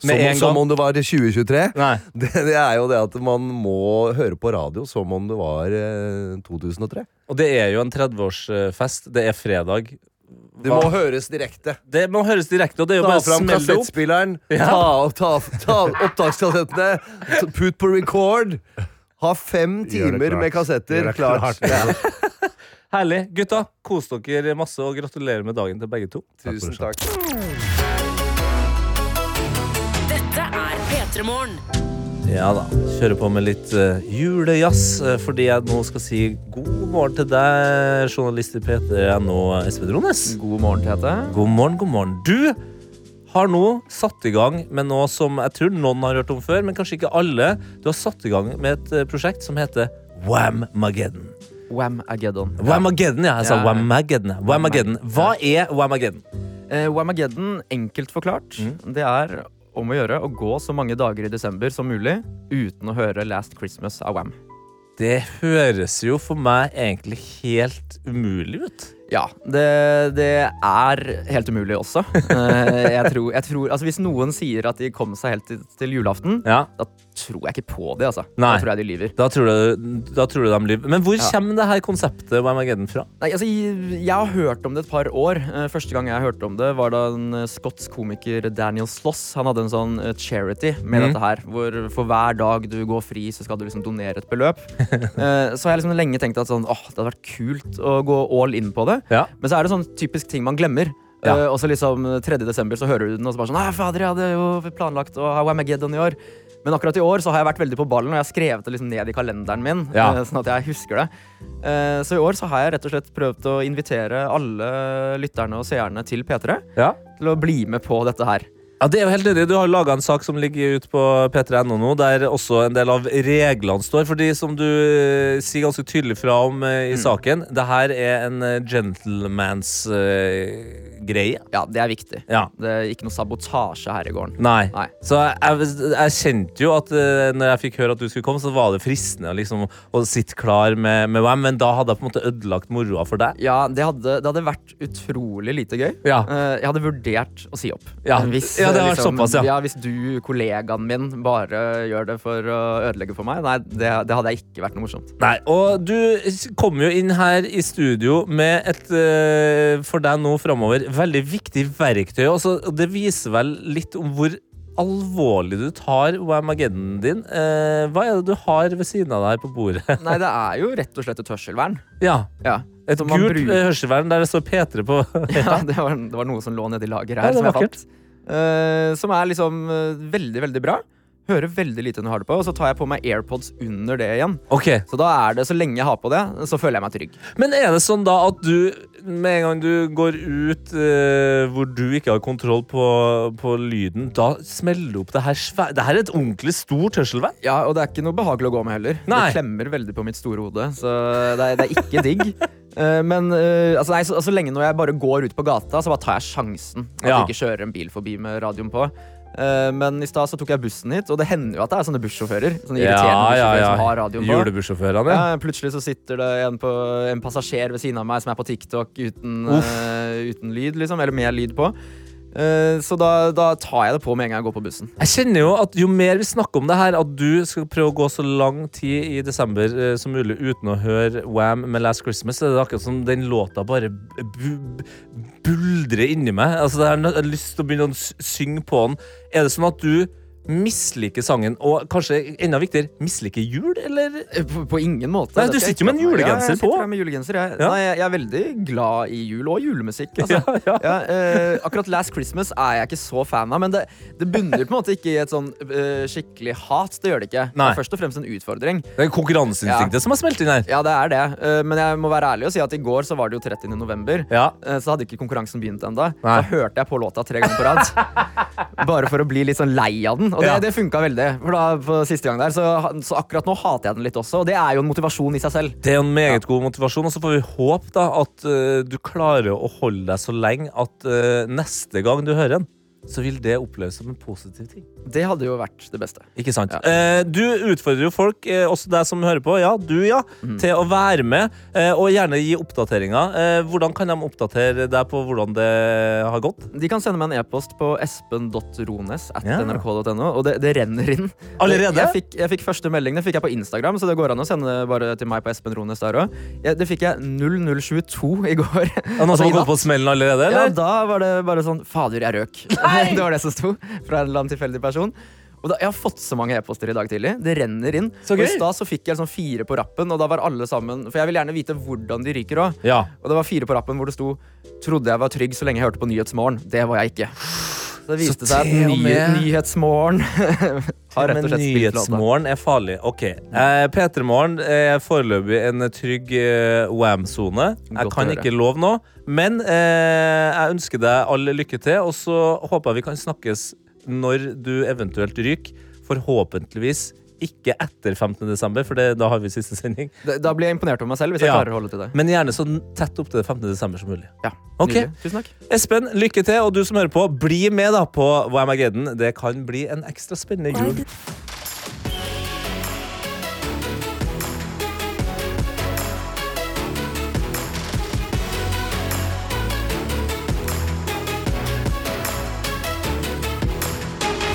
S10: som,
S1: Med en
S10: som
S1: gang.
S10: om det var 2023.
S1: Nei.
S10: Det, det er jo det at man må høre på radio som om det var eh, 2003.
S1: Og det er jo en 30-årsfest. Det er fredag.
S10: Det må høres direkte.
S1: Det må høres direkte, og det er jo
S10: Ta
S1: bare
S10: fram kassettspilleren,
S1: Ja.
S10: ta, ta, ta opptakskassettene, put på record. Ha fem timer med kassetter klart.
S11: klart.
S10: Ja.
S1: Herlig. Gutta, kos dere masse, og gratulerer med dagen til begge to.
S10: Tusen takk.
S1: Ja da. Kjører på med litt uh, julejazz, eh, fordi jeg nå skal si god morgen til deg, journalist i P3.no, Espen Rones.
S12: God morgen, Tete.
S1: God morgen, god morgen. Du har nå satt i gang med noe som jeg tror noen har hørt om før, men kanskje ikke alle. Du har satt i gang med et eh, prosjekt som heter Whamageddon.
S12: Whamageddon.
S1: Wham-ageddon. Ja. Jeg sa
S12: Ja.
S1: Wham-mageddon. Wham-mageddon. Hva er Whamageddon?
S12: Uh, Eh, enkelt forklart,
S1: Mm.
S12: det er om å gjøre å gå så mange dager i desember som mulig uten å høre Last Christmas av Wham.
S1: Det høres jo for meg egentlig helt umulig ut.
S12: Ja, det, det er helt umulig også. Eh, jeg tror, jeg tror, altså Hvis noen sier at de kom seg helt til, til julaften,
S1: Ja.
S12: da tror jeg ikke på det. altså.
S1: Nei.
S12: Da tror jeg de lyver.
S1: Da tror du, da tror du de lyver. Men hvor
S12: Ja.
S1: kommer det her konseptet Wham-mageddon fra?
S12: Nei, altså, jeg, har hørt om det et par år. Eh, Første gang jeg hørte om det, var da en eh, skotsk komiker Daniel Sloss Han hadde en sånn eh, charity med
S1: mm.
S12: dette her. Hvor for hver dag du går fri, så skal du liksom donere et beløp. Så har jeg liksom lenge tenkt at sånn, åh, det hadde vært kult å gå all in på det.
S1: Ja.
S12: Men så er det sånn typisk ting man glemmer.
S1: Ja.
S12: Uh, og så liksom 3. desember så hører du den, og så bare sånn Nei, fader, jeg hadde jo planlagt å ha Wamageddon i år. Men akkurat i år så har jeg vært veldig på ballen, og jeg har skrevet det liksom ned i kalenderen min.
S1: Ja.
S12: eh, Sånn at jeg husker det. Eh, Så i år så har jeg rett og slett prøvd å invitere alle lytterne og seerne til P3
S1: Ja.
S12: til å bli med på dette her.
S1: Ja, det er jo helt nydelig. Du har laga en sak som ligger ute på p3.no nå, der også en del av reglene står. Fordi som du eh, sier ganske tydelig fra om i i saken, det her er en eh, gentlemans eh, greie.
S12: Ja, det er viktig.
S1: Ja.
S12: Det er ikke noe sabotasje her i gården.
S1: Nei.
S12: Nei.
S1: Så jeg, jeg kjente jo at uh, når jeg fikk høre at du skulle komme, så var det fristende liksom, å sitte klar med, med hvem, men da hadde jeg på en måte ødelagt moroa for deg.
S12: Ja, det hadde, det hadde vært utrolig lite gøy.
S1: Ja.
S12: Uh, Jeg hadde vurdert å si opp.
S1: Ja.
S12: Hvis,
S1: Ja, det
S12: eh,
S1: var såpass, ja.
S12: Hvis du, kollegaen min, bare gjør det for å ødelegge for meg, nei, det, det hadde ikke vært noe morsomt.
S1: Nei, og du kommer jo inn her i studio med et, eh, for deg nå framover, veldig viktig verktøy. Også, og det viser vel litt om hvor alvorlig du tar Wamageddon din. Eh, hva er det du har ved siden av deg her på bordet?
S12: Nei, det er jo rett og slett et hørselvern.
S1: ja,
S12: Ja.
S1: Et gult
S12: bruker-
S1: hørselvern der det står P3 på.
S12: Ja, det var, det var noe som lå nedi lageret
S1: Ja,
S12: her,
S1: det
S12: som
S1: er
S12: jeg fant. Eh, som er liksom eh, veldig, veldig bra. Hører veldig lite når jeg har det på, og så tar jeg på meg AirPods under det igjen.
S1: Okay.
S12: Så da er det, så lenge jeg har på det, så føler jeg meg trygg.
S1: Men er det sånn da at du, med en gang du går ut eh, hvor du ikke har kontroll på, på lyden, da smeller det opp det her svære Det her er et ordentlig stort hørselvern?
S12: Ja, og det er ikke noe behagelig å gå med heller.
S1: Nei.
S12: Det klemmer veldig på mitt store hode, så det er, det er ikke digg. Eh, men eh, altså, nei, så, så lenge når jeg bare går ut på gata, så bare tar jeg sjansen. At
S1: Ja.
S12: jeg ikke kjører en bil forbi med radioen på. Eh, men i stad så tok jeg bussen hit, og det hender jo at det er sånne bussjåfører. Sånne irriterende
S1: ja,
S12: bussjåfører
S1: ja.
S12: som har radioen på.
S1: Julebussjåførene, ja.
S12: Ja, plutselig så sitter det en, på, en passasjer ved siden av meg som er på TikTok uten, eh, uten lyd, liksom. Eller med lyd på. Eh, så da, da tar jeg det på med en gang jeg går på bussen.
S1: Jeg kjenner jo at Jo mer vi snakker om det her, at du skal prøve å gå så lang tid i desember eh, som mulig uten å høre Wham med Last Christmas, så er det akkurat som den låta bare bu bu buldrer inni meg. Altså, jeg har lyst til å begynne å synge på den. Er det sånn at du misliker sangen, og kanskje enda viktigere, misliker jul, eller?
S12: På, på ingen måte.
S1: Nei, du sitter jo med en julegenser på.
S12: ja, jeg sitter her med julegenser. Jeg,
S1: Ja.
S12: Nei, jeg, er veldig glad i jul og julemusikk. Altså. Ja, eh, akkurat Last Christmas er jeg ikke så fan av, men det, det bunner på en måte ikke i et sånn eh, skikkelig hat. Det gjør det ikke.
S1: Nei.
S12: Det er først og fremst en utfordring.
S1: Det er konkurranseinstinktet som har smelt inn her.
S12: Ja, det er det. Eh, men jeg må være ærlig og si at i går så var det jo 30. november.
S1: Ja.
S12: Eh, så hadde ikke konkurransen begynt ennå. Da hørte jeg på låta tre ganger på rad. Bare for å bli litt sånn lei av den. Og det,
S1: Ja.
S12: det funka veldig. For da, for siste gang der, så, så akkurat nå hater jeg den litt også. Og det er jo en motivasjon i seg selv.
S1: Det er en meget god motivasjon, og så får vi håpe da at uh, du klarer å holde deg så lenge at uh, neste gang du hører den, så vil det oppleves som en positiv ting.
S12: Det hadde jo vært det beste.
S1: Ikke sant? Eh, du utfordrer jo folk, eh, også deg som hører på, ja, du ja,
S12: mm.
S1: til å være med, eh, og gjerne gi oppdateringer. Eh, hvordan kan de oppdatere deg på hvordan det har gått?
S12: De kan sende meg en e-post på espen.rones at
S1: Ja.
S12: nrk.no, og det, det renner inn.
S1: Allerede?
S12: Jeg fikk, jeg fikk første melding det fikk jeg på Instagram, så det går an å sende bare til meg på Espen Rones der òg. Det fikk jeg 0022 i går.
S1: Ja, noen som har gått på smellen allerede,
S12: Ja, da var det bare sånn Fader, jeg røk. det var det som sto fra en eller annen tilfeldig person. Og da, Jeg har fått så mange e-poster i dag tidlig. Det renner inn.
S1: Så
S12: og I stad så fikk jeg sånn fire på rappen, og da var alle sammen For jeg vil gjerne vite hvordan de ryker òg.
S1: Ja.
S12: Og det var fire på rappen hvor det sto 'Trodde jeg var trygg så lenge jeg hørte på Nyhetsmorgen'. Det var jeg ikke. Så det viste
S1: Så
S12: seg at
S1: til og
S12: ny,
S1: med-
S12: Nyhetsmorgen har rett og slett spilt låta.
S1: Nyhetsmorgen er farlig. Ok. Eh, P3morgen er foreløpig en trygg eh, Wham-sone. Jeg
S12: å
S1: kan
S12: høre.
S1: ikke love noe, men eh, jeg ønsker deg all lykke til, og så håper jeg vi kan snakkes når du eventuelt ryker. Forhåpentligvis ikke etter 15. desember, for det, da har vi siste sending.
S12: Da- Da blir jeg imponert over meg selv hvis jeg
S1: Ja.
S12: klarer å holde til det.
S1: Men gjerne så tett opp til 15. desember som mulig.
S12: Ja, okay. Tusen takk.
S1: Espen, lykke til, og du som hører på, bli med da på Wamageddon. Det kan bli en ekstra spennende jul.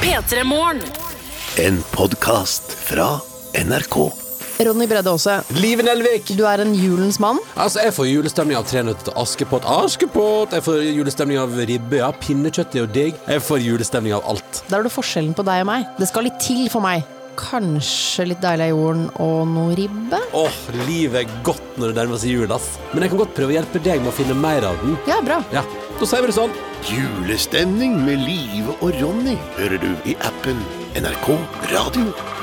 S2: P3 Morgen.
S13: En podkast fra NRK.
S14: Ronny Bredde Aase.
S15: Live Nelvik.
S14: Du er en julens mann.
S15: Altså, Jeg får julestemning av Tre nøtter til Askepott. Askepott! Jeg får julestemning av ribbe. Ja, pinnekjøtt er jo digg. Jeg får julestemning av alt.
S14: Der er du forskjellen på deg og meg. Det skal litt til for meg. Kanskje litt deilig av jorden og noe ribbe?
S15: Åh, livet er godt når det nærmer seg jul, ass. Men jeg kan godt prøve å hjelpe deg med å finne mer av den.
S14: Ja, bra.
S15: Ja, Da sier vi det sånn.
S13: Julestemning med Live og Ronny hører du i appen NRK Radio.